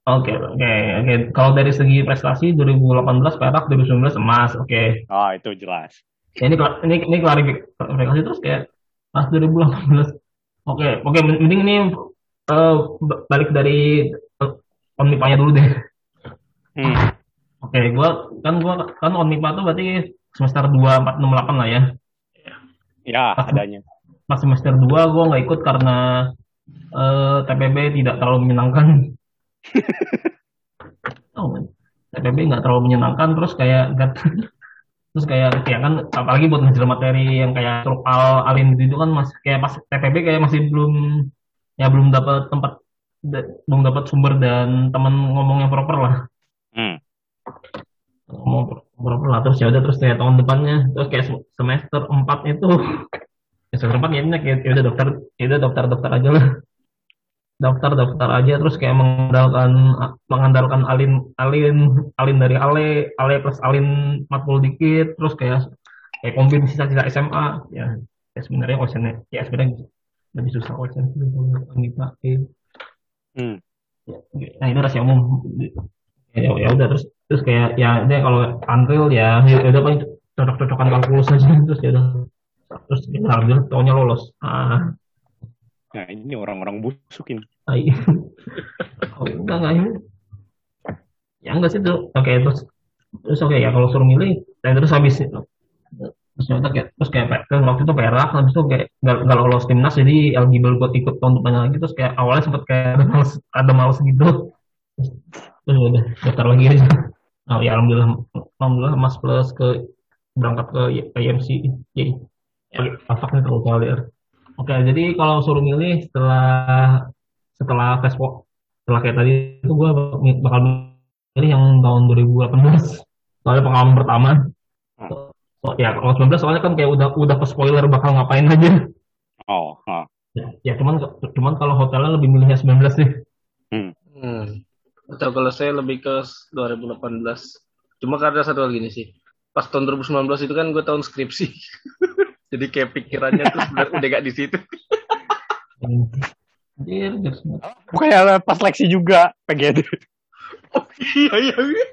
Oke, oke, oke. Kalau dari segi prestasi 2018 perak, 2019 emas, oke. Okay. Oh, itu jelas. Ya, ini ini ini klarifikasi terus kayak pas 2018 oke oke mending ini uh, balik dari uh, onmipanya dulu deh hmm. oke okay, gua kan gua kan onmipa tuh berarti semester dua empat enam delapan lah ya ya pas, adanya pas semester dua gua nggak ikut karena uh, eh, TPB tidak terlalu menyenangkan. *laughs* Oh, TPB nggak terlalu menyenangkan terus kayak gak, *laughs* terus kayak ya kan apalagi buat ngejar materi yang kayak al alim gitu kan masih kayak pas TPB kayak masih belum ya belum dapat tempat belum dapat sumber dan teman ngomong yang proper lah. Hmm. ngomong proper lah terus ya udah terus kayak tahun depannya terus kayak semester 4 itu. *laughs* Semester 4 ya kayak ya udah dokter ya udah dokter dokter aja lah daftar daftar aja terus kayak mengandalkan mengandalkan alin alin alin dari ale ale plus alin matkul dikit terus kayak kayak kombin sisa-sisa SMA ya, ya sebenarnya oceannya ya sebenarnya lebih susah ocean sih kita. Hmm. ya, nah itu rahasia umum. Ya, ya udah terus terus kayak ya deh kalau unreal ya ya udah paling cocok-cocokan kalkulus aja terus ya udah terus ya, alhamdulillah tahunya lolos. Ah Nah ini orang-orang busukin. oh, enggak enggak ini. Ya enggak sih tuh. Oke terus terus oke ya kalau suruh milih, dan terus habis terus ya kayak terus kayak kan waktu itu perak habis itu kayak nggak lolos timnas jadi eligible buat ikut tahun depan lagi terus kayak awalnya sempat kayak ada males ada males gitu terus, terus ya udah daftar lagi aja oh ya alhamdulillah alhamdulillah mas plus ke berangkat ke IMC jadi ya. nih terlalu kali Oke, jadi kalau suruh milih setelah setelah Facebook setelah kayak tadi itu gue bakal milih yang tahun 2018 soalnya pengalaman pertama hmm. so, ya kalau 19 soalnya kan kayak udah udah ke spoiler bakal ngapain aja oh huh. ya, ya cuman cuman kalau hotelnya lebih milihnya 19 sih hmm. hmm. atau kalau saya lebih ke 2018 cuma karena satu lagi nih sih pas tahun 2019 itu kan gue tahun skripsi. *laughs* Jadi kayak pikirannya tuh sebenarnya *laughs* udah gak di situ. Bukannya pas seleksi juga PGD iya iya. iya.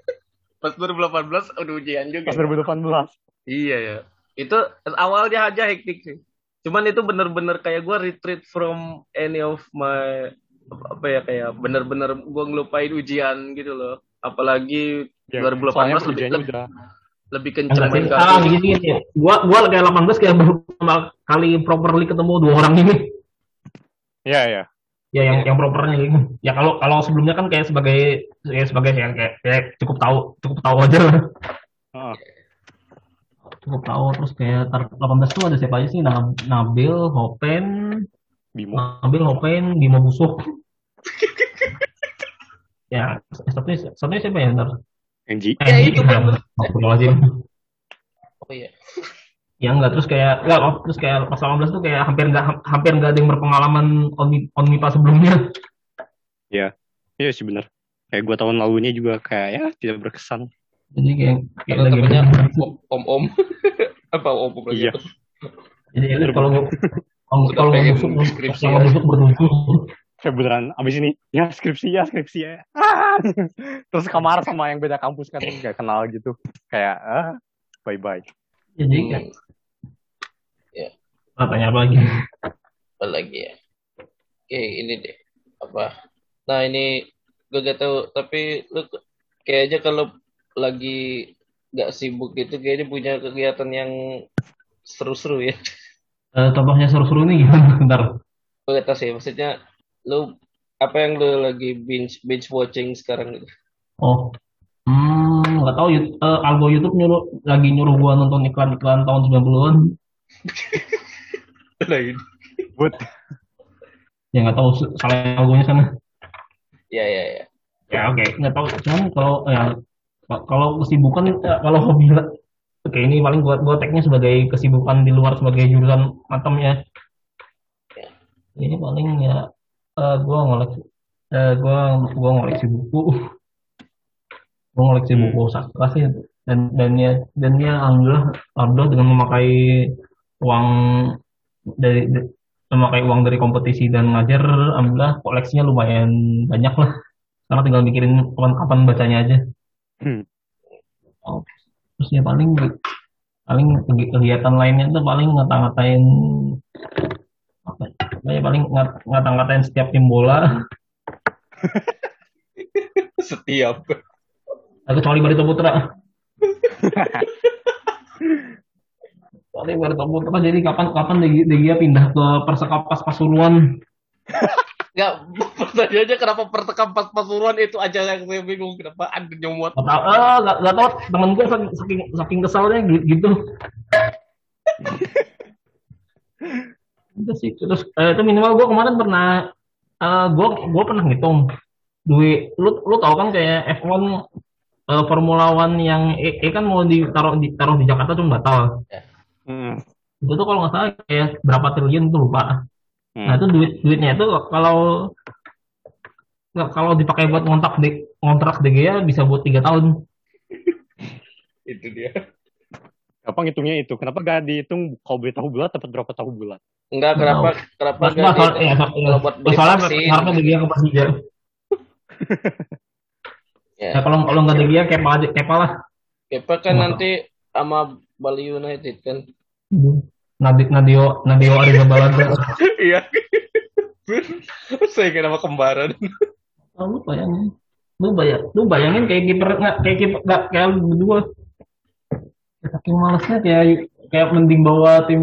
Pas 2018 udah ujian juga. pas 2018. Iya ya. Itu awalnya aja hektik sih. Cuman itu bener-bener kayak gue retreat from any of my apa ya kayak bener-bener gue ngelupain ujian gitu loh. Apalagi Ya, 2018 soalnya lebih, ujiannya lebih, udah lebih sih, main ah, kartu. gitu gitu ya. Gua gua kayak 18 kayak baru pertama kali properly ketemu dua orang ini. Iya, iya. Ya yang yang propernya gitu. Ya kalau kalau sebelumnya kan kayak sebagai ya sebagai yang kayak, kayak cukup tahu cukup tahu aja lah. Heeh. Cukup tahu terus kayak tar 18 tuh ada siapa aja sih? Nab- Nabil, Hopen, Bimo. Nabil, Hopen, Bimo Busuk. *laughs* ya, satunya satunya siapa ya ntar? Enji. Eh, Ya, itu iya. Astagfirullahaladzim. Oh iya. Ya enggak terus kayak enggak oh, terus kayak pas 18 tuh kayak hampir enggak hampir enggak ada yang berpengalaman on on MIPA sebelumnya. Iya sih bener. Kayak gua tahun lalunya juga kayak ya tidak berkesan. Jadi kayak kayak lagi temennya om-om. *laughs* Apa om-om lagi? Iya. Jadi kalau kalau kalau busuk kalau ya. busuk berdua. Kayak beneran abis ini ya skripsi ya skripsi ya. Ah! *laughs* Terus kamar sama yang beda kampus kan gak kenal gitu. Kayak ah bye bye. Jadi kayak Hmm, ah, tanya apa lagi? apa lagi ya? Oke, ini deh. Apa? Nah, ini gue gak tahu, tapi lu ke- kayaknya kalau lagi gak sibuk gitu kayaknya punya kegiatan yang seru-seru ya. Eh, contohnya seru-seru nih gimana? *laughs* Bentar. Gue gak tahu sih, maksudnya lu apa yang lu lagi binge binge watching sekarang gitu? Oh. Hmm, nggak tahu Yut- eh, algo YouTube nyuruh lagi nyuruh gua nonton iklan-iklan tahun 90-an. *laughs* Lain. But Ya nggak tahu salah algonya sana. Ya, ya, ya. Ya oke, nggak tahu. Cuman kalau ya kalau kesibukan ya, kalau hobi lah. Oke, ini paling buat gua tagnya sebagai kesibukan di luar sebagai jurusan matemnya. Ini paling ya eh, gua ngoleksi eh, gua gua ngoleksi buku. *laughs* Gua ngoleksi Hmm. buku sastra sih dan dan ya dan ya alhamdulillah alhamdulillah dengan memakai uang dari de- memakai uang dari kompetisi dan ngajar alhamdulillah koleksinya lumayan banyak lah. Sekarang tinggal mikirin kapan kapan bacanya aja. Hmm. Oh, terus ya paling paling kegi- kegiatan lainnya tuh paling ngata-ngatain ya, ya, paling ngat- ngata-ngatain setiap tim bola *laughs* Setiap. Nah, kecuali Barito Putra *laughs* kecuali Barito Putra jadi kapan kapan De Gea pindah ke Persekapas Pasuruan *laughs* Enggak, pertanyaannya kenapa pertekan pas pasuruan itu aja yang saya bingung kenapa ada nyomot. Gak ah, gak, gak tau temen gue saking, saking, saking kesalnya gi- gitu. Itu sih, terus eh, itu minimal gue kemarin pernah, eh, gue gue pernah ngitung duit, lu lu tau kan kayak F1 eh, Formula One yang E, E kan mau ditaruh ditaruh di Jakarta cuma batal. Hmm. Itu tuh kalau nggak salah kayak berapa triliun tuh lupa. Nah Hmm. itu duit duitnya itu kalau nggak kalau dipakai buat ngontrak di ngontrak DGA bisa buat tiga tahun. Itu dia. Apa ngitungnya itu? Kenapa gak dihitung kalau beli tahu bulat dapat berapa tahu bulat? Enggak, Nggak kenapa kenapa Mas, enggak mas, ya, ya, Kalau buat beli soalnya vaksin. harapnya De Gea ke Persija. *laughs* Ya. Ya kalau kalau nggak Gea Kepa aja, Kepa lah. Kepa kan Nggak nanti sama Bali United kan. Nadik Nadio Nadio Ariza Balaga. *laughs* Iya. *laughs* Saya kira nama kembaran. Oh, lu bayangin, lu bayang, lu bayangin kayak kiper kayak kiper nggak kayak berdua. Saking malesnya kayak kayak mending bawa tim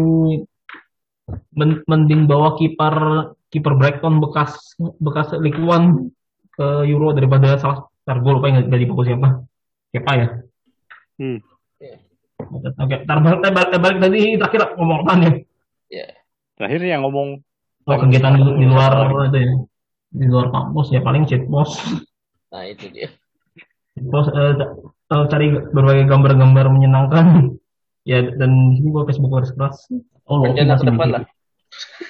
mending bawa kiper kiper Brighton bekas bekas League One ke Euro daripada salah ntar gue lupa nggak dari bagus siapa Kepa ya Hmm. Oke, oke. Ntar balik, balik, balik tadi terakhir ngomong apa? Ya. Terakhir yang ngomong Oh, kegiatan di, di luar itu ya. Di luar kampus ya paling cheat post. Nah, itu dia. Cheat post eh, eh, cari berbagai gambar-gambar menyenangkan. Ya dan di sini gua Facebook garis keras. Oh, Rencana ke depan lah.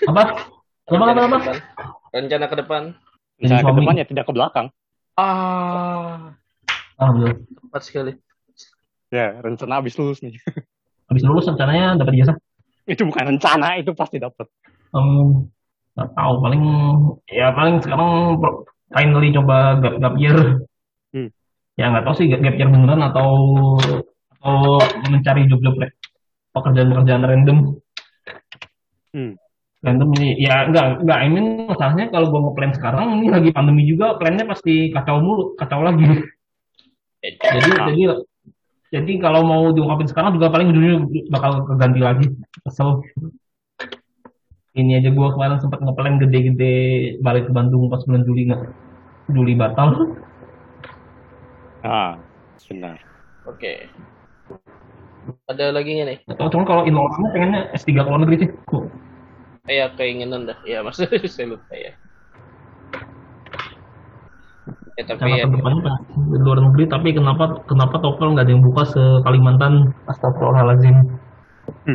Apa? Apa apa apa? ke depan. Rencana ke depan. misalnya ke depan ya tidak ke belakang. Ah, Ah, betul. tepat sekali. Ya, rencana abis lulus nih. *laughs* Habis lulus rencananya dapat ijazah. itu bukan rencana, itu pasti dapat. Um, nggak tahu paling ya paling sekarang finally coba gap, gap year. Hmm. Ya nggak tahu sih gap, gap year beneran atau atau mencari job-job re- pekerjaan-pekerjaan random. Hmm. Random ini ya enggak enggak I mean masalahnya kalau gua ngeplan sekarang ini lagi pandemi juga plannya pasti kacau mulu, kacau lagi. Jadi jadi jadi kalau mau diungkapin sekarang juga paling ujungnya bakal keganti lagi. Kesel. Ini aja gua kemarin sempat ngeplan gede-gede balik ke Bandung pas bulan Juli nggak Juli batal. Ah, benar. Oke. Ada lagi nggak nih? Atau cuma kalau in orangnya pengennya S3 ke luar negeri sih. Ya keinginan dah. Ya maksudnya *laughs* saya lupa ya. Ya tapi ya, pengen di luar negeri tapi kenapa kenapa TOEFL nggak ada yang buka se Kalimantan? Astagfirullahaladzim.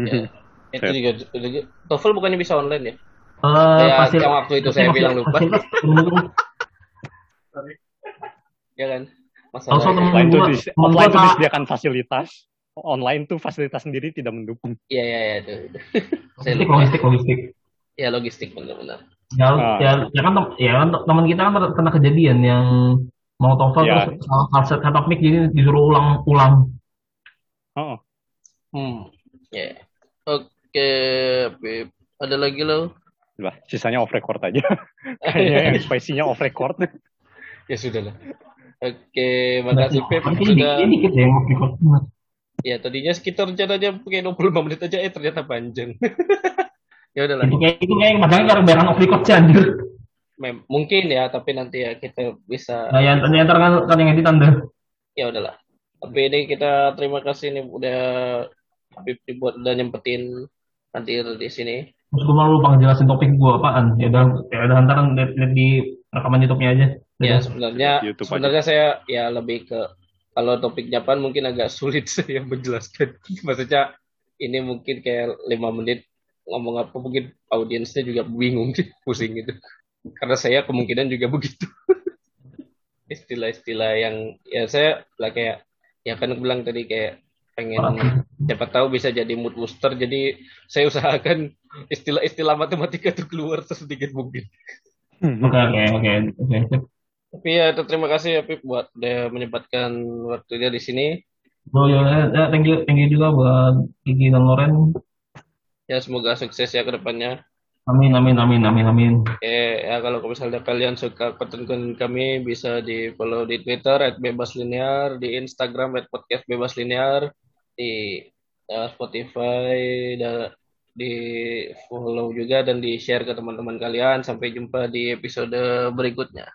ya, itu juga, juga TOEFL bukannya bisa online ya? Eh, Ya, fasil- yang waktu itu saya bilang lupa. Ya kan? Masalah temen dis- temen offline gua tuh tak- disediakan fasilitas. Online tuh fasilitas sendiri tidak mendukung. Iya iya iya itu. itu. *laughs* saya logistik logistik logistik. Ya logistik benar-benar. Ya, Ah. ya, ya kan ya kan teman kita kan pernah- kejadian yang mau TOEFL Ya. terus salah salah set setup mic jadi disuruh ulang-ulang. Oh, Hmm. Ya. Oke, Beb. Ada lagi lo? lah, sisanya off record aja. *laughs* Kayaknya yang *laughs* spicy-nya off record. ya sudah lah. Oke, makasih Pep sudah. ini dikit ya yang record. Ya tadinya sekitar rencananya pakai 25 menit aja, eh ternyata panjang. *laughs* ya udahlah. Itu kayak itu kayak masalahnya karena bayaran off record sih anjir. Mem- mungkin ya, tapi nanti ya kita bisa. Nah, yang ternyata kan kan yang editan deh. Ya udahlah. Tapi ini kita terima kasih nih udah Habib dibuat udah nyempetin hadir di sini. Terus gue malu lupa ngejelasin topik gue apaan. Ya udah, ya udah ntar lihat lihat di rekaman YouTube-nya aja. Ya Udah. sebenarnya YouTube aja. sebenarnya saya ya lebih ke kalau topik Japan mungkin agak *laughs* sulit *laughs* saya menjelaskan. Maksudnya ini mungkin kayak lima menit ngomong apa mungkin audiensnya juga bingung sih *laughs* pusing gitu. Karena saya kemungkinan juga *laughs* begitu. Istilah-istilah yang ya saya lah kayak ya kan bilang tadi kayak pengen siapa tahu bisa jadi mood booster jadi saya usahakan *laughs* istilah-istilah matematika itu keluar sesedikit mungkin. Oke oke oke oke. Tapi ya terima kasih ya Pip buat udah menyempatkan waktunya di sini. Oh ya, ya, thank you thank you juga buat Kiki dan Loren. Ya semoga sukses ya ke depannya. Amin amin amin amin amin. Eh ya kalau misalnya kalian suka konten-konten kami bisa di follow di Twitter @bebaslinear, di Instagram @podcast bebas linear, di eh, Spotify dan di follow juga dan di share ke teman-teman kalian. Sampai jumpa di episode berikutnya.